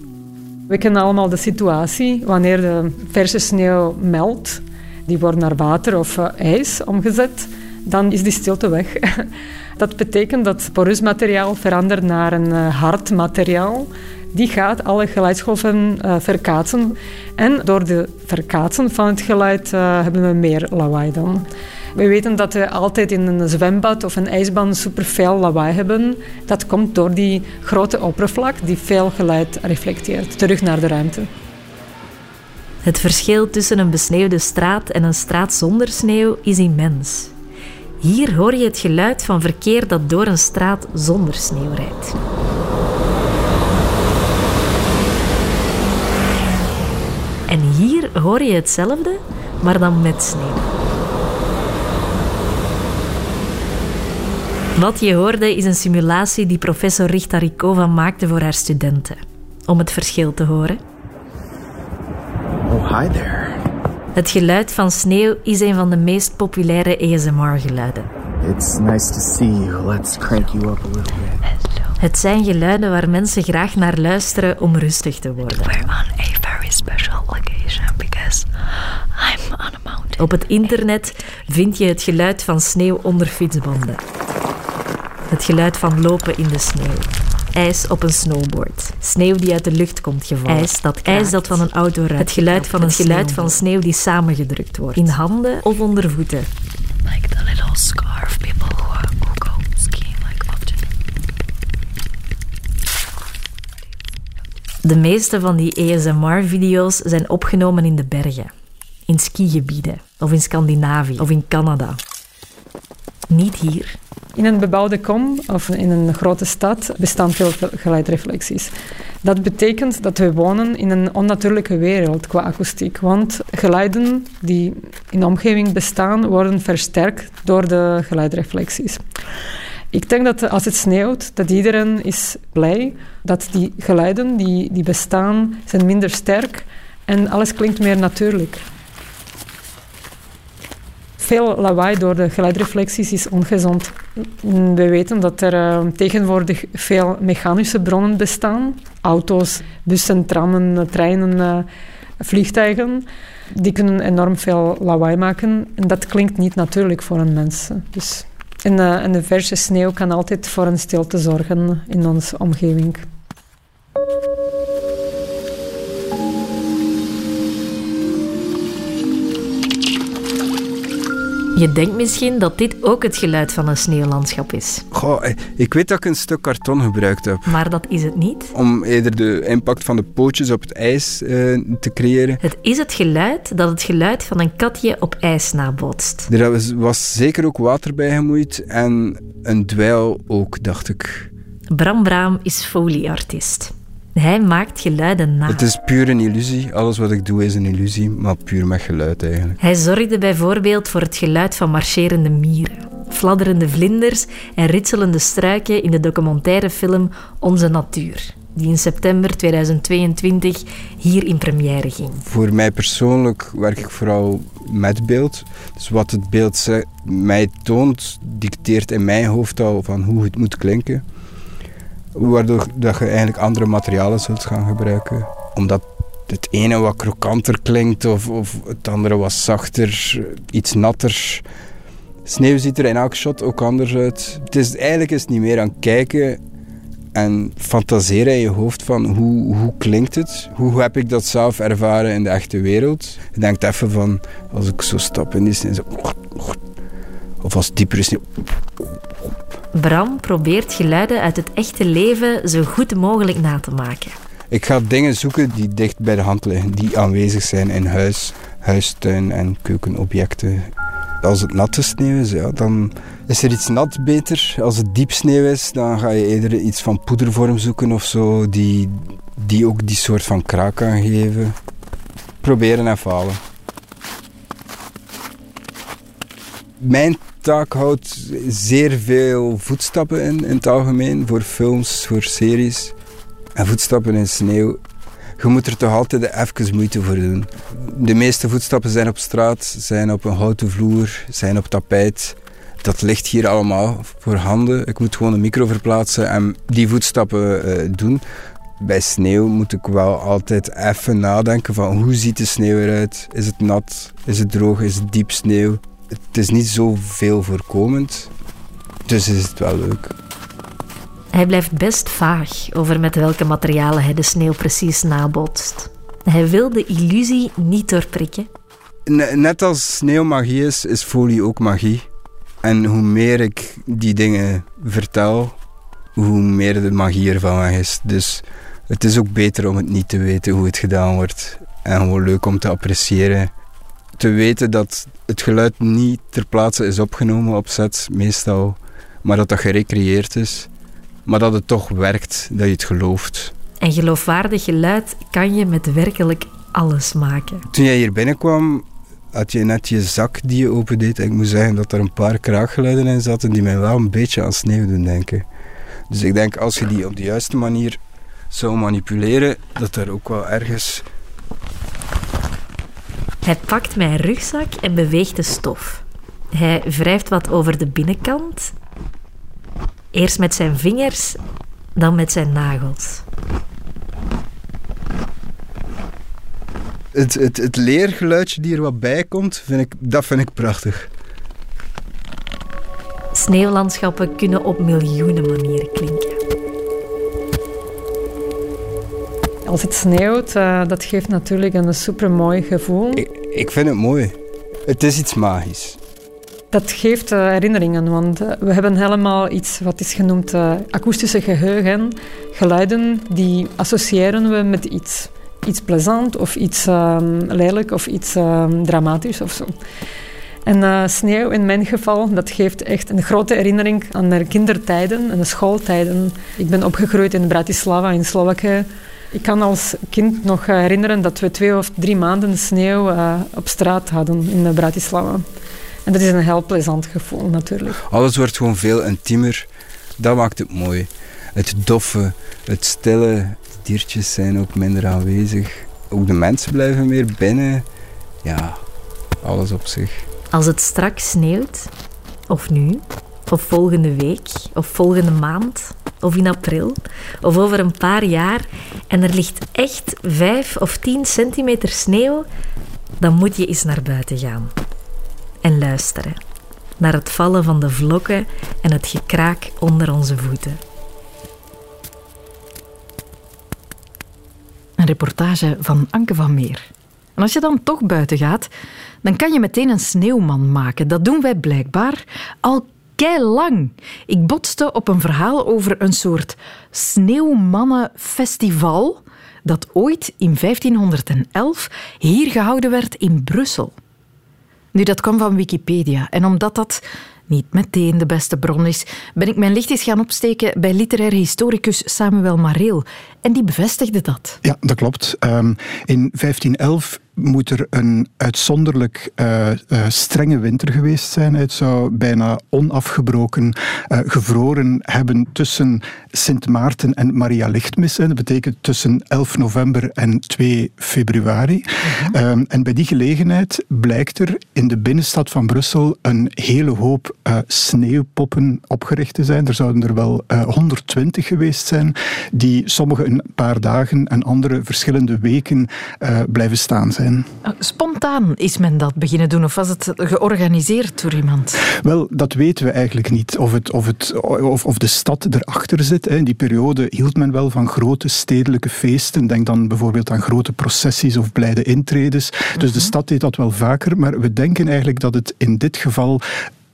We kennen allemaal de situatie wanneer de verse sneeuw meldt. Die wordt naar water of uh, ijs omgezet. Dan is die stilte weg. Dat betekent dat poreus materiaal verandert naar een uh, hard materiaal die gaat alle geluidsgolven uh, verkaatsen. En door de verkaatsen van het geluid uh, hebben we meer lawaai dan. We weten dat we altijd in een zwembad of een ijsbaan superveel lawaai hebben. Dat komt door die grote oppervlak die veel geluid reflecteert, terug naar de ruimte. Het verschil tussen een besneeuwde straat en een straat zonder sneeuw is immens. Hier hoor je het geluid van verkeer dat door een straat zonder sneeuw rijdt. En hier hoor je hetzelfde, maar dan met sneeuw. Wat je hoorde is een simulatie die professor Richtarikova maakte voor haar studenten. Om het verschil te horen. Oh, hi there. Het geluid van sneeuw is een van de meest populaire ASMR-geluiden. It's nice to see you. Let's crank you up a little bit. Het zijn geluiden waar mensen graag naar luisteren om rustig te worden. We're on a very special location because I'm on a mountain. Op het internet vind je het geluid van sneeuw onder fietsbanden. Het geluid van lopen in de sneeuw. Ijs op een snowboard. Sneeuw die uit de lucht komt gevallen. Ijs dat, ijs dat van een auto ruikt. Het geluid van, het geluid van sneeuw die samengedrukt wordt. In handen of onder voeten. Like the little scarf people who, are, who go skiing like often. De meeste van die ASMR-video's zijn opgenomen in de bergen. In skigebieden. Of in Scandinavië. Of in Canada. Niet hier. In een bebouwde kom of in een grote stad bestaan veel geluidreflecties. Dat betekent dat we wonen in een onnatuurlijke wereld qua akoestiek. Want geluiden die in de omgeving bestaan, worden versterkt door de geluidreflecties. Ik denk dat als het sneeuwt, dat iedereen is blij. Dat die geluiden die, die bestaan, zijn minder sterk en alles klinkt meer natuurlijk. Veel lawaai door de geluidreflecties is ongezond. We weten dat er uh, tegenwoordig veel mechanische bronnen bestaan. Auto's, bussen, trammen, treinen, uh, vliegtuigen. Die kunnen enorm veel lawaai maken. En dat klinkt niet natuurlijk voor een mens. Dus en, de verse sneeuw kan altijd voor een stilte zorgen in onze omgeving. Je denkt misschien dat dit ook het geluid van een sneeuwlandschap is. Goh, ik weet dat ik een stuk karton gebruikt heb. Maar dat is het niet. Om eerder de impact van de pootjes op het ijs uh, te creëren. Het is het geluid dat het geluid van een katje op ijs nabootst. Er was, was zeker ook water bij gemoeid en een dweil ook, dacht ik. Bram Braam is folieartiest. Hij maakt geluiden na. Het is puur een illusie. Alles wat ik doe is een illusie, maar puur met geluid eigenlijk. Hij zorgde bijvoorbeeld voor het geluid van marcherende mieren, fladderende vlinders en ritselende struiken in de documentaire film Onze Natuur, die in september 2022 hier in première ging. Voor mij persoonlijk werk ik vooral met beeld. Dus wat het beeld mij toont, dicteert in mijn hoofd al van hoe het moet klinken waardoor dat je eigenlijk andere materialen zult gaan gebruiken. Omdat het ene wat krokanter klinkt of, of het andere wat zachter, iets natter. Sneeuw ziet er in elk shot ook anders uit. Het is, eigenlijk is niet meer aan kijken en fantaseren in je hoofd van hoe, hoe klinkt het? Hoe heb ik dat zelf ervaren in de echte wereld? Je denkt even van, als ik zo stap in die sneeuw, zo, of als diepere sneeuw, Bram probeert geluiden uit het echte leven zo goed mogelijk na te maken. Ik ga dingen zoeken die dicht bij de hand liggen, die aanwezig zijn in huis, huistuin en keukenobjecten. Als het natte sneeuw is, ja, dan is er iets nat beter. Als het diep sneeuw is, dan ga je eerder iets van poedervorm zoeken of zo, die, die ook die soort van kraak kan geven. Proberen en falen. Mijn taak houdt zeer veel voetstappen in, in het algemeen, voor films, voor series. En voetstappen in sneeuw, je moet er toch altijd even moeite voor doen. De meeste voetstappen zijn op straat, zijn op een houten vloer, zijn op tapijt. Dat ligt hier allemaal voor handen. Ik moet gewoon een micro verplaatsen en die voetstappen uh, doen. Bij sneeuw moet ik wel altijd even nadenken van hoe ziet de sneeuw eruit? Is het nat? Is het droog? Is het diep sneeuw? Het is niet zo veel voorkomend. Dus is het wel leuk. Hij blijft best vaag over met welke materialen hij de sneeuw precies nabootst. Hij wil de illusie niet doorprikken. Net als sneeuw magie is, is folie ook magie. En hoe meer ik die dingen vertel, hoe meer de magie ervan weg is. Dus het is ook beter om het niet te weten hoe het gedaan wordt. En gewoon leuk om te appreciëren te weten dat het geluid niet ter plaatse is opgenomen op set, meestal, maar dat dat gerecreëerd is. Maar dat het toch werkt, dat je het gelooft. En geloofwaardig geluid kan je met werkelijk alles maken. Toen jij hier binnenkwam, had je net je zak die je opendeed. En ik moet zeggen dat er een paar kraakgeluiden in zaten die mij wel een beetje aan sneeuw doen denken. Dus ik denk als je die op de juiste manier zou manipuleren, dat er ook wel ergens hij pakt mijn rugzak en beweegt de stof. Hij wrijft wat over de binnenkant. Eerst met zijn vingers, dan met zijn nagels. Het, het, het leergeluidje die er wat bij komt, vind ik, dat vind ik prachtig. Sneeuwlandschappen kunnen op miljoenen manieren klinken. Als het sneeuwt, uh, dat geeft natuurlijk een supermooi gevoel. Ik, ik, vind het mooi. Het is iets magisch. Dat geeft uh, herinneringen, want uh, we hebben helemaal iets wat is genoemd akoestische geheugen. Geluiden die associëren we met iets. Iets plezant of iets ehm, lelijk of iets ehm, dramatisch of zo. En sneeuw in mijn geval, dat geeft echt een grote herinnering aan mijn kindertijden en de schooltijden. Ik ben opgegroeid in Bratislava in Slowakije. Ik kan als kind nog herinneren dat we twee of drie maanden sneeuw uh, op straat hadden in Bratislava. En dat is een heel plezant gevoel natuurlijk. Alles wordt gewoon veel intiemer. Dat maakt het mooi. Het doffe, het stille. De diertjes zijn ook minder aanwezig. Ook de mensen blijven meer binnen. Ja, alles op zich. Als het straks sneeuwt, of nu, of volgende week, of volgende maand, of in april, of over een paar jaar, en er ligt echt 5 of 10 centimeter sneeuw, dan moet je eens naar buiten gaan. En luisteren naar het vallen van de vlokken en het gekraak onder onze voeten. Een reportage van Anke van Meer. En als je dan toch buiten gaat, dan kan je meteen een sneeuwman maken. Dat doen wij blijkbaar al lang. Ik botste op een verhaal over een soort sneeuwmannenfestival dat ooit in 1511 hier gehouden werd in Brussel. Nu, dat kwam van Wikipedia. En omdat dat niet meteen de beste bron is, ben ik mijn licht eens gaan opsteken bij literair historicus Samuel Mareel. En die bevestigde dat. Ja, dat klopt. Um, in 1511 moet er een uitzonderlijk uh, uh, strenge winter geweest zijn. Het zou bijna onafgebroken uh, gevroren hebben tussen Sint Maarten en Maria Lichtmis. Dat betekent tussen 11 november en 2 februari. -huh. um, en bij die gelegenheid blijkt er in de binnenstad van Brussel een hele hoop sneeuwpoppen opgericht te zijn. Er zouden er wel 120 geweest zijn, die sommige een paar dagen en andere verschillende weken blijven staan zijn. Spontaan is men dat beginnen doen, of was het georganiseerd door iemand? Wel, dat weten we eigenlijk niet. Of, het, of, het, of, of de stad erachter zit. In die periode hield men wel van grote stedelijke feesten. Denk dan bijvoorbeeld aan grote processies of blijde intredes. Dus mm -hmm. de stad deed dat wel vaker, maar we denken eigenlijk dat het in dit geval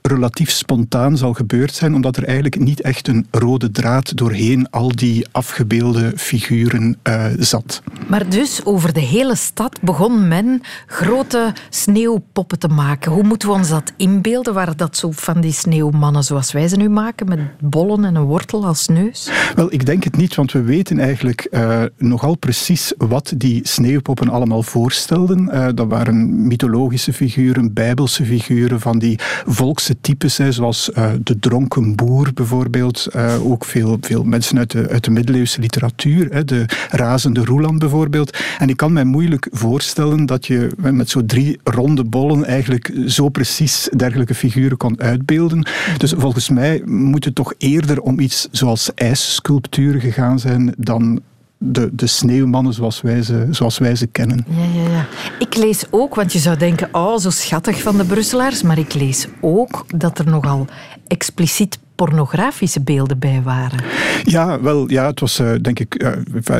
relatief spontaan zal gebeurd zijn, omdat er eigenlijk niet echt een rode draad doorheen al die afgebeelde figuren uh, zat. Maar dus over de hele stad begon men grote sneeuwpoppen te maken. Hoe moeten we ons dat inbeelden? Waren dat zo van die sneeuwmannen zoals wij ze nu maken, met bollen en een wortel als neus? Wel, ik denk het niet, want we weten eigenlijk uh, nogal precies wat die sneeuwpoppen allemaal voorstelden. Uh, dat waren mythologische figuren, bijbelse figuren van die volks types, hè, zoals uh, de dronken boer bijvoorbeeld. Uh, ook veel, veel mensen uit de, uit de middeleeuwse literatuur. Hè, de razende Roeland bijvoorbeeld. En ik kan mij moeilijk voorstellen dat je met zo drie ronde bollen eigenlijk zo precies dergelijke figuren kon uitbeelden. Dus volgens mij moet het toch eerder om iets zoals ijssculpturen gegaan zijn dan de, de sneeuwmannen zoals wij, ze, zoals wij ze kennen. Ja, ja, ja. Ik lees ook, want je zou denken, oh, zo schattig van de Brusselaars, maar ik lees ook dat er nogal expliciet pornografische beelden bij waren. Ja, wel, ja, het was uh, denk ik,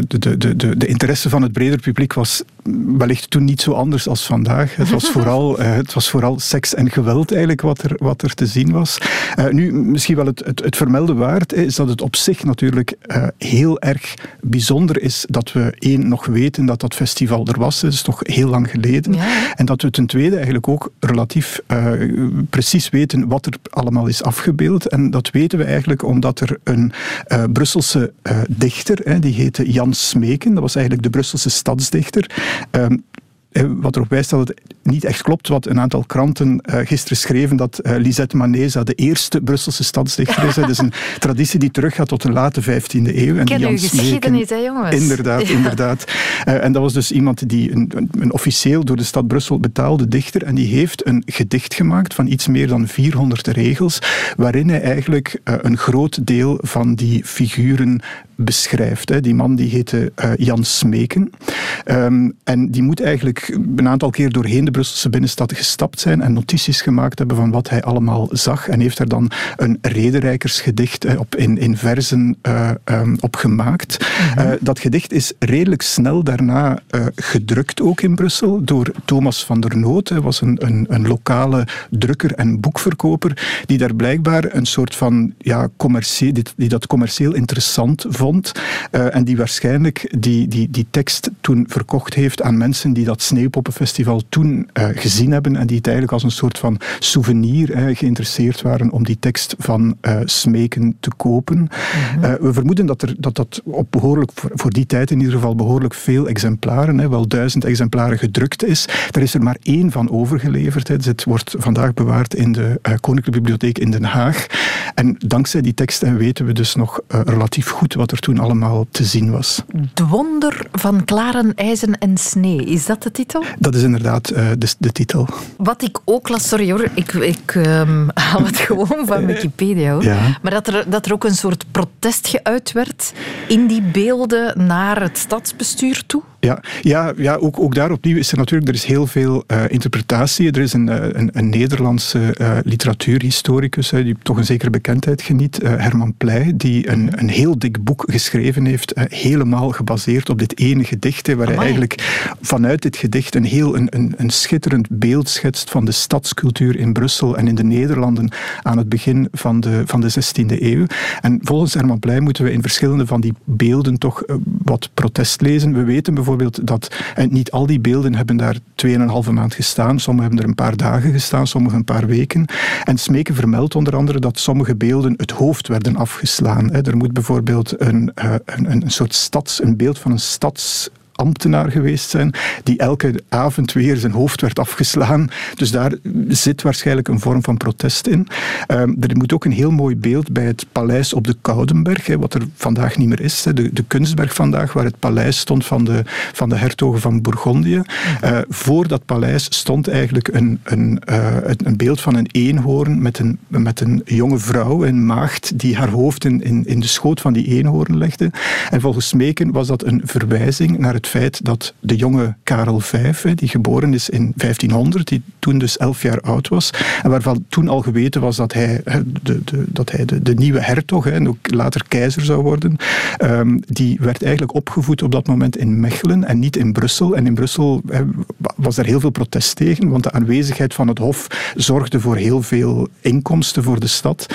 de, de, de, de interesse van het breder publiek was wellicht toen niet zo anders als vandaag. Het was vooral, uh, het was vooral seks en geweld eigenlijk wat er, wat er te zien was. nu, misschien wel het, het, het vermelden waard is dat het op zich natuurlijk heel erg bijzonder is dat we één nog weten dat dat festival er was. Dat is toch heel lang geleden. Ja. En dat we ten tweede eigenlijk ook relatief precies weten wat er allemaal is afgebeeld. En dat weten we eigenlijk omdat er een uh, Brusselse uh, dichter, hè, die heette Jan Smeken, dat was eigenlijk de Brusselse stadsdichter. Um, wat erop wijst dat het niet echt klopt wat een aantal kranten uh, gisteren schreven, dat uh, Lisette Manesa de eerste Brusselse stadsdichter is. Dat is een traditie die teruggaat tot de late 15e eeuw. En Ken uw geschiedenis, hè jongens? Inderdaad, ja. inderdaad. Uh, en dat was dus iemand die een, een, een, officieel door de stad Brussel betaalde dichter en die heeft een gedicht gemaakt van iets meer dan 400 regels, waarin hij eigenlijk een groot deel van die figuren beschrijft. Hè. Die man die heette Jan Smeken. Um, en die moet eigenlijk een aantal keer doorheen de Brusselse binnenstad gestapt zijn en notities gemaakt hebben van wat hij allemaal zag. En heeft er dan een rederijkersgedicht op, in, in verzen uh, um, op gemaakt. Mm -hmm. uh, dat gedicht is redelijk snel daarna gedrukt ook in Brussel door Thomas van der Noot. Hij was een, een, een lokale drukker en boekverkoper die daar blijkbaar een soort van ja, commercie, die, die dat commercieel interessant vond stond. eh, en die waarschijnlijk die, die, die tekst toen verkocht heeft aan mensen die dat Sneeuwpoppenfestival toen eh, gezien hebben en die het eigenlijk als een soort van souvenir eh, geïnteresseerd waren om die tekst van Smeken te kopen. Eh, we vermoeden dat, er, dat dat op behoorlijk, voor, voor die tijd in ieder geval behoorlijk veel exemplaren, hè, wel duizend exemplaren gedrukt is. Daar is er maar één van overgeleverd. Hè. Dus het wordt vandaag bewaard in de Koninklijke Bibliotheek in Den Haag. En dankzij die teksten weten we dus nog relatief goed wat er toen allemaal te zien was. Het wonder van klaren, ijzen en snee. Is dat de titel? Dat is inderdaad eh, de, de titel. Wat ik ook las, sorry hoor, ik, ik ehm, haal het gewoon van Wikipedia hoor. Ja. Maar dat er, dat er ook een soort protest geuit werd in die beelden naar het stadsbestuur toe. Ja, ja, ja ook, ook daar opnieuw is er natuurlijk er is heel veel eh, interpretatie. Er is een, eh, een, een Nederlandse eh, literatuurhistoricus die toch een zekere bekendheid geniet, Herman Pleij, die een, een heel dik boek geschreven heeft, helemaal gebaseerd op dit ene gedicht, waar hij eigenlijk vanuit dit gedicht een heel een, een, een schitterend beeld schetst van de stadscultuur in Brussel en in de Nederlanden aan het begin van de, van de 16e eeuw. En volgens Herman Pleij moeten we in verschillende van die beelden toch wat protest lezen. We weten bijvoorbeeld dat en niet al die beelden hebben daar 2,5 maand gestaan. Sommige hebben er een paar dagen gestaan, sommige een paar weken. En Smeken vermeldt onder andere dat sommige beelden het hoofd werden afgeslaan. Er moet bijvoorbeeld een, eh, een, een soort stads, een beeld van een stads ambtenaar geweest zijn, die elke avond weer zijn hoofd werd afgeslaan. Dus daar zit waarschijnlijk een vorm van protest in. Ehm, er moet ook een heel mooi beeld bij het paleis op de Koudenberg, wat er vandaag niet meer is. De, de kunstberg vandaag, waar het paleis stond van de, van de hertogen van Bourgondië. Eh, voor dat paleis stond eigenlijk een, een, eh, een, beeld van een eenhoorn met een, met een jonge vrouw, een maagd, die haar hoofd in, in, in de schoot van die eenhoorn legde. En volgens Smeken was dat een verwijzing naar het feit dat de jonge Karel V, die geboren is in 1500, die toen dus elf jaar oud was, en waarvan toen al geweten was dat hij, de, de, dat hij de, de nieuwe hertog en ook later keizer zou worden, ehm, die werd eigenlijk opgevoed op dat moment in Mechelen en niet in Brussel. En in Brussel was er heel veel protest tegen, want de aanwezigheid van het hof zorgde voor heel veel inkomsten voor de stad.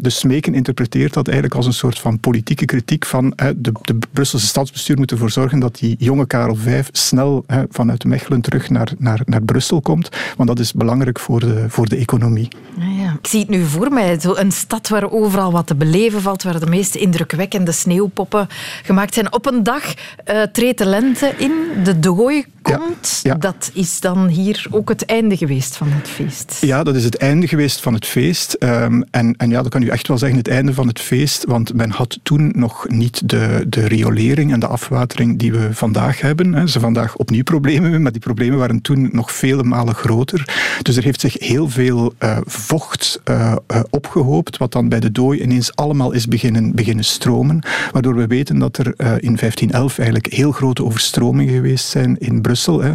Dus Smeken interpreteert dat eigenlijk als een soort van politieke kritiek van de, de Brusselse stadsbestuur moet ervoor zorgen dat die jonge Karel V snel hè, vanuit Mechelen terug naar, naar, naar Brussel komt, want dat is belangrijk voor de, voor de economie. Ja. Ik zie het nu voor mij. Zo een stad waar overal wat te beleven valt, waar de meest indrukwekkende sneeuwpoppen gemaakt zijn. Op een dag eh treedt de lente in, de dooi komt. Dat is dan hier ook het einde geweest van het feest. Ja, dat is het einde geweest van het feest. Ehm, en, en ja, dat kan u echt wel zeggen, het einde van het feest. Want men had toen nog niet de, de riolering en de afwatering die we vandaag hebben. Hè. Ze vandaag opnieuw problemen mee, maar die problemen waren toen nog vele malen groter. Dus er heeft zich heel veel eh, vocht eh, eh, opgehoopt, wat dan bij de dooi ineens allemaal is beginnen, beginnen stromen. Waardoor we weten dat er in 1511 eigenlijk heel grote overstromingen geweest zijn in Brussel. Hè.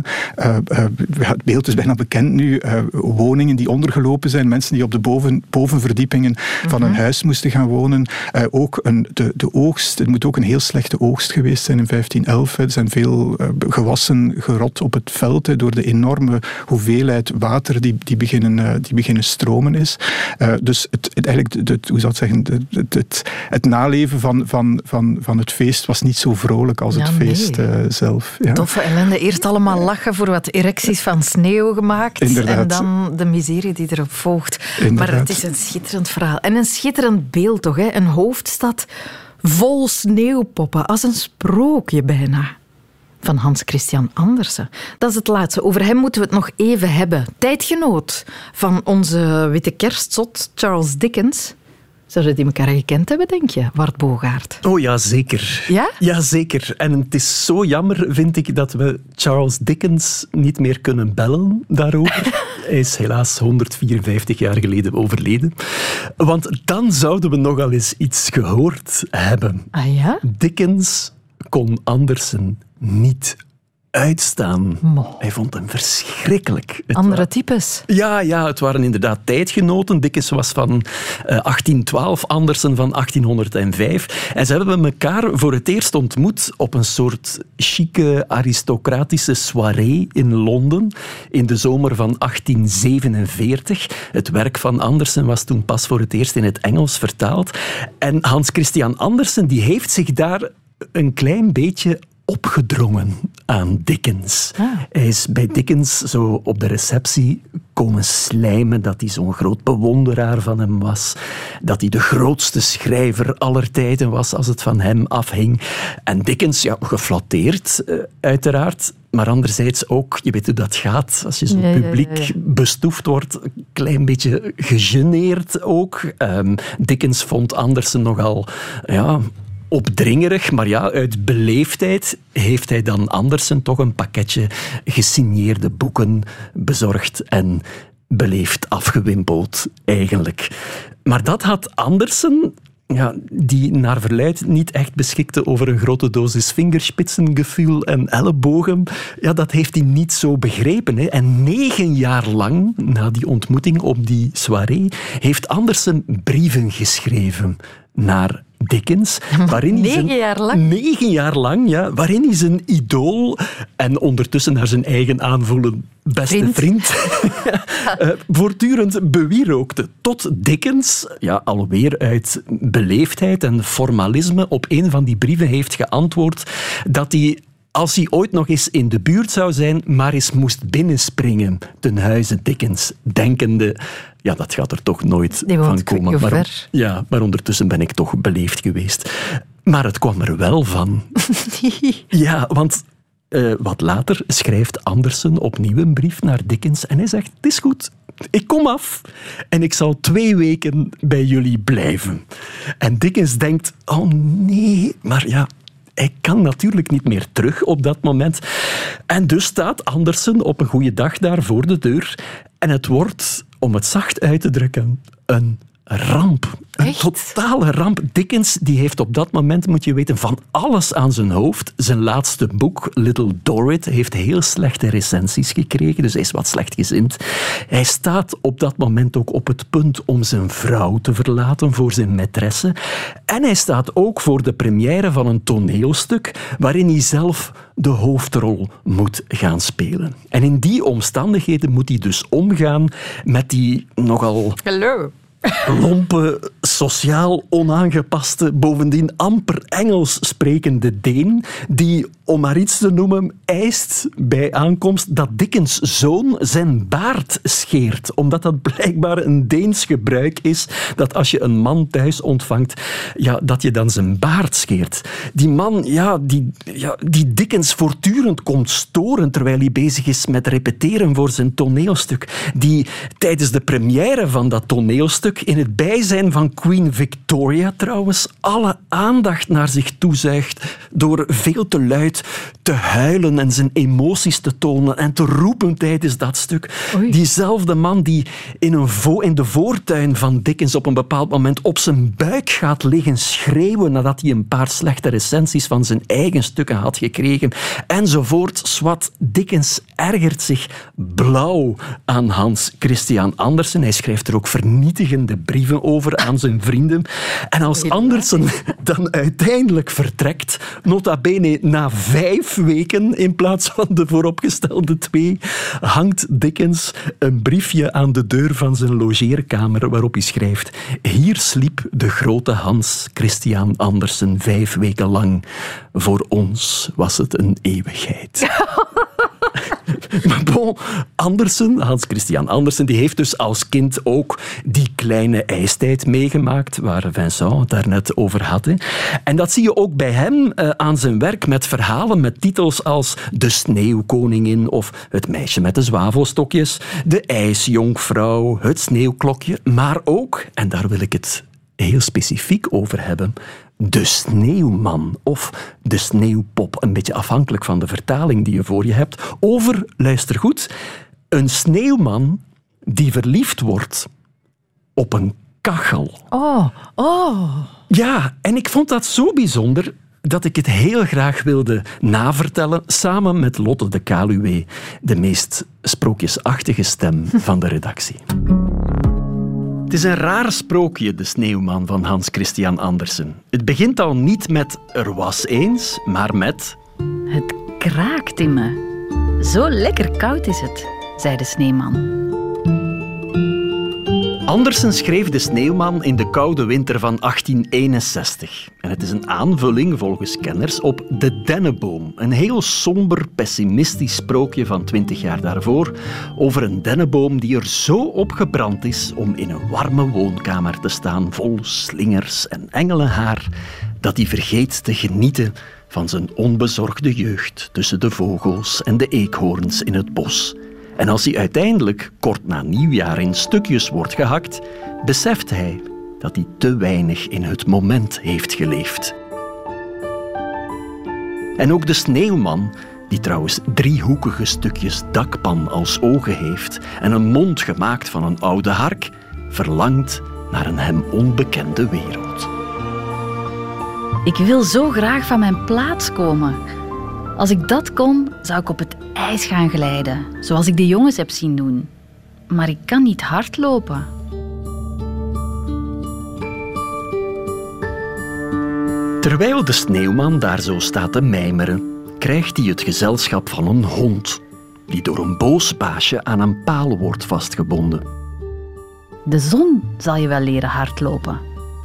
Het beeld is bijna bekend nu. woningen die ondergelopen zijn, mensen die op de boven, bovenverdiepingen van een huis moesten gaan wonen. Ook een, de, de oogst, het moet ook een heel slechte oogst geweest zijn in 1511. hè. Er zijn veel eh, gewassen gerot op het veld door de enorme hoeveelheid water die, die, beginnen, eh, die beginnen stromen is. Eh, dus het, het, eigenlijk, het, hoe zou ik zeggen, het, het, het, naleven van, van, van, van het feest was niet zo vrolijk als het nee. feest zelf. Ja. Toffe ellende. Eerst allemaal lachen voor wat erecties van sneeuw gemaakt. Inderdaad. En dan de miserie die erop volgt. Inderdaad. Maar het is een schitterend verhaal. En een schitterend beeld toch. Hè? Een hoofdstad vol sneeuwpoppen. Als een sprookje bijna. Van Hans Christian Andersen. Dat is het laatste. Over hem moeten we het nog even hebben. Tijdgenoot van onze witte kerstzot Charles Dickens. Zouden die elkaar gekend hebben, denk je, Bart Bogaert? Oh ja, zeker. Ja? Ja, zeker. En het is zo jammer, vind ik, dat we Charles Dickens niet meer kunnen bellen daarover. Hij is helaas 154 jaar geleden overleden. Want dan zouden we nogal eens iets gehoord hebben. Ah ja? Dickens kon Andersen niet uitstaan. Hij vond hem verschrikkelijk. Het Andere types. ja, ja, het waren inderdaad tijdgenoten. Dickens was van eh, 1812, Andersen van 1805. En ze hebben elkaar voor het eerst ontmoet op een soort chique aristocratische soirée in Londen in de zomer van 1847. Het werk van Andersen was toen pas voor het eerst in het Engels vertaald. En Hans Christian Andersen die heeft zich daar een klein beetje opgedrongen aan Dickens. Hij is bij Dickens zo op de receptie komen slijmen dat hij zo'n groot bewonderaar van hem was. Dat hij de grootste schrijver aller tijden was als het van hem afhing. En Dickens, ja, geflatteerd eh, uiteraard. Maar anderzijds ook, je weet hoe dat gaat, als je zo Ja, ja, ja, publiek ja. bestoefd wordt, een klein beetje gegeneerd ook. Ehm, Dickens vond Andersen nogal ja, opdringerig, maar ja, uit beleefdheid heeft hij dan Andersen toch een pakketje gesigneerde boeken bezorgd en beleefd afgewimpeld, eigenlijk. Maar dat had Andersen, ja, die naar verluid niet echt beschikte over een grote dosis vingerspitsengevoel en ellebogen, ja, dat heeft hij niet zo begrepen. Hè. En negen jaar lang, na die ontmoeting op die soirée, heeft Andersen brieven geschreven naar Dickens. Waarin hij zijn- Negen jaar lang? Negen jaar lang, ja. Waarin hij zijn idool en ondertussen naar zijn eigen aanvoelen beste vriend, eh, voortdurend bewierookte. Tot Dickens, ja, alweer uit beleefdheid en formalisme, op een van die brieven heeft geantwoord dat hij als hij ooit nog eens in de buurt zou zijn, maar eens moest binnenspringen ten huize Dickens, denkende, ja, dat gaat er toch nooit Die van komen. Maar, ver. ja, maar ondertussen ben ik toch beleefd geweest. Maar het kwam er wel van. Ja, want eh, wat later schrijft Andersen opnieuw een brief naar Dickens en hij zegt, het is goed, ik kom af en ik zal twee weken bij jullie blijven. En Dickens denkt, oh nee, maar ja, hij kan natuurlijk niet meer terug op dat moment. En dus staat Andersen op een goede dag daar voor de deur en het wordt, om het zacht uit te drukken, een ramp. Een totale ramp. Dickens die heeft op dat moment, moet je weten, van alles aan zijn hoofd. Zijn laatste boek, Little Dorrit, heeft heel slechte recensies gekregen, dus hij is wat slechtgezind. Hij staat op dat moment ook op het punt om zijn vrouw te verlaten voor zijn maîtresse. En hij staat ook voor de première van een toneelstuk waarin hij zelf de hoofdrol moet gaan spelen. En in die omstandigheden moet hij dus omgaan met die nogal Hallo. Lompe, sociaal onaangepaste, bovendien amper Engels sprekende Deen, die, om maar iets te noemen, eist bij aankomst dat Dickens zoon zijn baard scheert. Omdat dat blijkbaar een Deens gebruik is, dat als je een man thuis ontvangt, ja, dat je dan zijn baard scheert. Die man, ja, die, ja, die Dickens voortdurend komt storen terwijl hij bezig is met repeteren voor zijn toneelstuk. Die tijdens de première van dat toneelstuk, in het bijzijn van Queen Victoria trouwens, alle aandacht naar zich toezuigt door veel te luid te huilen en zijn emoties te tonen en te roepen tijdens dat stuk. Diezelfde man die in, een vo in de voortuin van Dickens op een bepaald moment op zijn buik gaat liggen schreeuwen nadat hij een paar slechte recensies van zijn eigen stukken had gekregen, enzovoort. Swat, Dickens ergert zich blauw aan Hans Christian Andersen. Hij schrijft er ook vernietigende brieven over aan zijn vrienden. En als Andersen dan uiteindelijk vertrekt, nota bene na vijf weken in plaats van de vooropgestelde twee, hangt Dickens een briefje aan de deur van zijn logeerkamer waarop hij schrijft Hier sliep de grote Hans Christian Andersen vijf weken lang. Voor ons was het een eeuwigheid. Maar bon, Andersen, Hans Christian Andersen, die heeft dus als kind ook die kleine ijstijd meegemaakt, waar Vincent het daarnet over had. En dat zie je ook bij hem eh, aan zijn werk met verhalen met titels als De Sneeuwkoningin of Het meisje met de zwavelstokjes, De IJsjonkvrouw, Het Sneeuwklokje, maar ook, en daar wil ik het heel specifiek over hebben. De sneeuwman of de sneeuwpop, een beetje afhankelijk van de vertaling die je voor je hebt, over, luister goed, een sneeuwman die verliefd wordt op een kachel. Oh, oh. Ja, en ik vond dat zo bijzonder. dat ik het heel graag wilde navertellen samen met Lotte de Kaluwe, de meest sprookjesachtige stem van de redactie. Het is een raar sprookje, De Sneeuwman van Hans Christian Andersen. Het begint al niet met er was eens, maar met Het kraakt in me. Zo lekker koud is het, zei de sneeuwman. Andersen schreef De Sneeuwman in de koude winter van 1861. En het is een aanvulling, volgens kenners, op De Dennenboom. Een heel somber, pessimistisch sprookje van 20 jaar daarvoor over een dennenboom die er zo opgebrand is om in een warme woonkamer te staan vol slingers en engelenhaar dat hij vergeet te genieten van zijn onbezorgde jeugd tussen de vogels en de eekhoorns in het bos. En als hij uiteindelijk kort na nieuwjaar in stukjes wordt gehakt, beseft hij dat hij te weinig in het moment heeft geleefd. En ook de sneeuwman, die trouwens driehoekige stukjes dakpan als ogen heeft en een mond gemaakt van een oude hark, verlangt naar een hem onbekende wereld. Ik wil zo graag van mijn plaats komen. Als ik dat kon, zou ik op het ijs gaan glijden, zoals ik de jongens heb zien doen. Maar ik kan niet hardlopen. Terwijl de sneeuwman daar zo staat te mijmeren, krijgt hij het gezelschap van een hond, die door een boos baasje aan een paal wordt vastgebonden, De zon zal je wel leren hardlopen.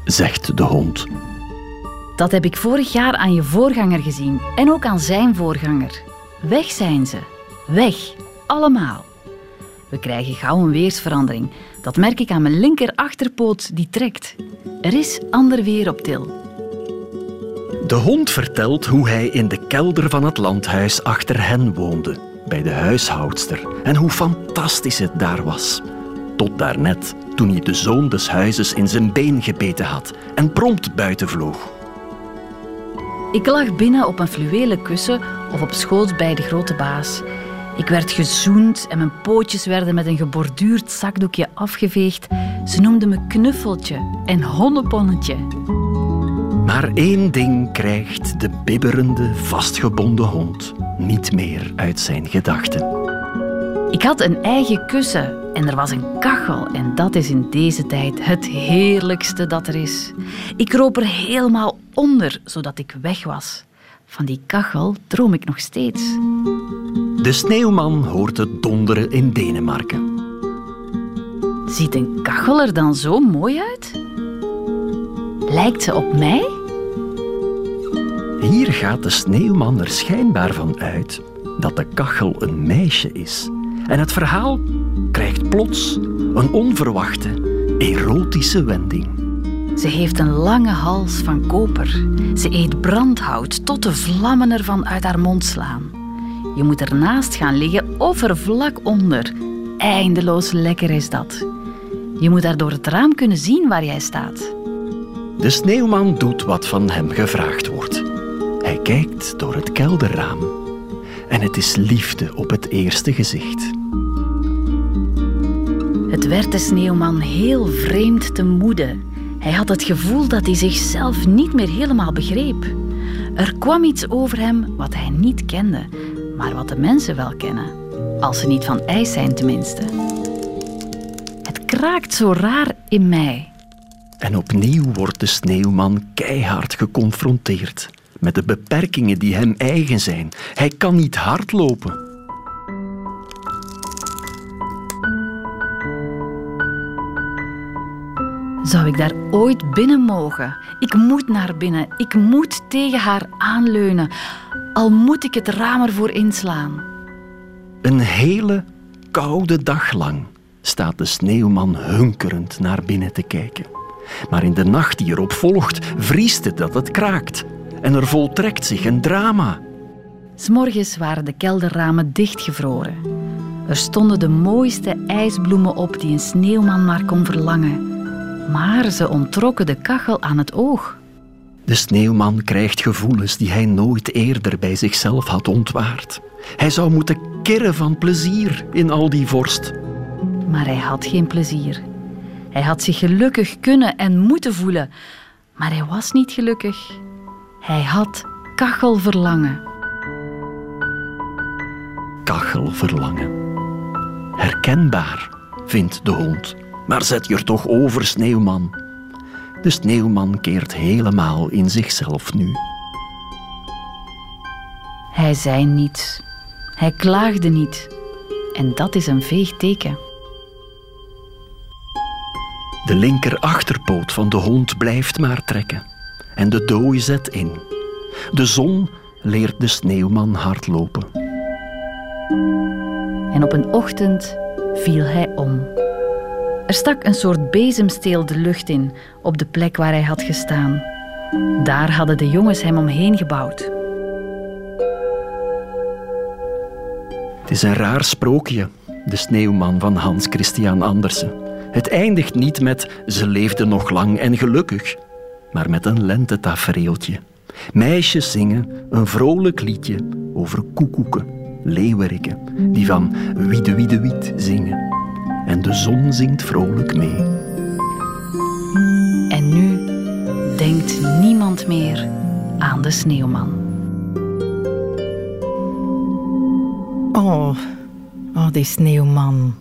zegt de hond. Dat heb ik vorig jaar aan je voorganger gezien en ook aan zijn voorganger. Weg zijn ze. Weg. Allemaal. We krijgen gauw een weersverandering. Dat merk ik aan mijn linker achterpoot die trekt. Er is ander weer op til. De hond vertelt hoe hij in de kelder van het landhuis achter hen woonde, bij de huishoudster, en hoe fantastisch het daar was. Tot daarnet, toen hij de zoon des huizes in zijn been gebeten had en prompt buiten vloog. Ik lag binnen op een fluwelen kussen of op schoot bij de grote baas. Ik werd gezoend en mijn pootjes werden met een geborduurd zakdoekje afgeveegd. Ze noemden me knuffeltje en honneponnetje. Maar één ding krijgt de bibberende, vastgebonden hond niet meer uit zijn gedachten. Ik had een eigen kussen en er was een kachel en dat is in deze tijd het heerlijkste dat er is. Ik kroop er helemaal onder, zodat ik weg was. Van die kachel droom ik nog steeds. De sneeuwman hoort het donderen in Denemarken. Ziet een kachel er dan zo mooi uit? Lijkt ze op mij? Hier gaat de sneeuwman er schijnbaar van uit dat de kachel een meisje is. En het verhaal krijgt plots een onverwachte, erotische wending. Ze heeft een lange hals van koper. Ze eet brandhout tot de vlammen ervan uit haar mond slaan. Je moet ernaast gaan liggen of er vlak onder. Eindeloos lekker is dat. Je moet daar door het raam kunnen zien waar jij staat. De sneeuwman doet wat van hem gevraagd wordt. Hij kijkt door het kelderraam. En het is liefde op het eerste gezicht. Werd de sneeuwman heel vreemd te moede. Hij had het gevoel dat hij zichzelf niet meer helemaal begreep. Er kwam iets over hem wat hij niet kende, maar wat de mensen wel kennen. Als ze niet van ijs zijn, tenminste. Het kraakt zo raar in mij. En opnieuw wordt de sneeuwman keihard geconfronteerd met de beperkingen die hem eigen zijn. Hij kan niet hardlopen. Zou ik daar ooit binnen mogen? Ik moet naar binnen. Ik moet tegen haar aanleunen. Al moet ik het raam ervoor inslaan. Een hele koude dag lang staat de sneeuwman hunkerend naar binnen te kijken. Maar in de nacht die erop volgt, vriest het dat het kraakt. En er voltrekt zich een drama. S'morgens waren de kelderramen dichtgevroren. Er stonden de mooiste ijsbloemen op die een sneeuwman maar kon verlangen. Maar ze onttrokken de kachel aan het oog. De sneeuwman krijgt gevoelens die hij nooit eerder bij zichzelf had ontwaard. Hij zou moeten kirren van plezier in al die vorst. Maar hij had geen plezier. Hij had zich gelukkig kunnen en moeten voelen, maar hij was niet gelukkig. Hij had kachelverlangen. Kachelverlangen. Herkenbaar, vindt de hond. Maar zet je er toch over, sneeuwman. De sneeuwman keert helemaal in zichzelf nu. Hij zei niets. Hij klaagde niet. En dat is een veeg teken. De linker achterpoot van de hond blijft maar trekken. En de dooi zet in. De zon leert de sneeuwman hardlopen. En op een ochtend viel hij om. Er stak een soort bezemsteel de lucht in op de plek waar hij had gestaan. Daar hadden de jongens hem omheen gebouwd. Het is een raar sprookje, de sneeuwman van Hans Christian Andersen. Het eindigt niet met ze leefden nog lang en gelukkig, maar met een lentetafereeltje. Meisjes zingen een vrolijk liedje over koekoeken, leeuweriken, die van wiede wiede wiet zingen. En de zon zingt vrolijk mee. En nu denkt niemand meer aan de sneeuwman. Oh, oh, die sneeuwman.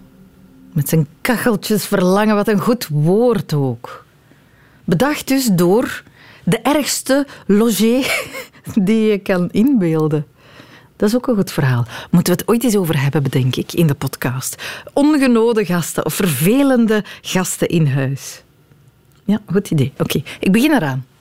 Met zijn kacheltjes verlangen, wat een goed woord ook. Bedacht dus door de ergste logé die je kan inbeelden. Dat is ook een goed verhaal. Moeten we het ooit eens over hebben, bedenk ik, in de podcast. Ongenode gasten of vervelende gasten in huis. Ja, goed idee. Oké, ik begin eraan.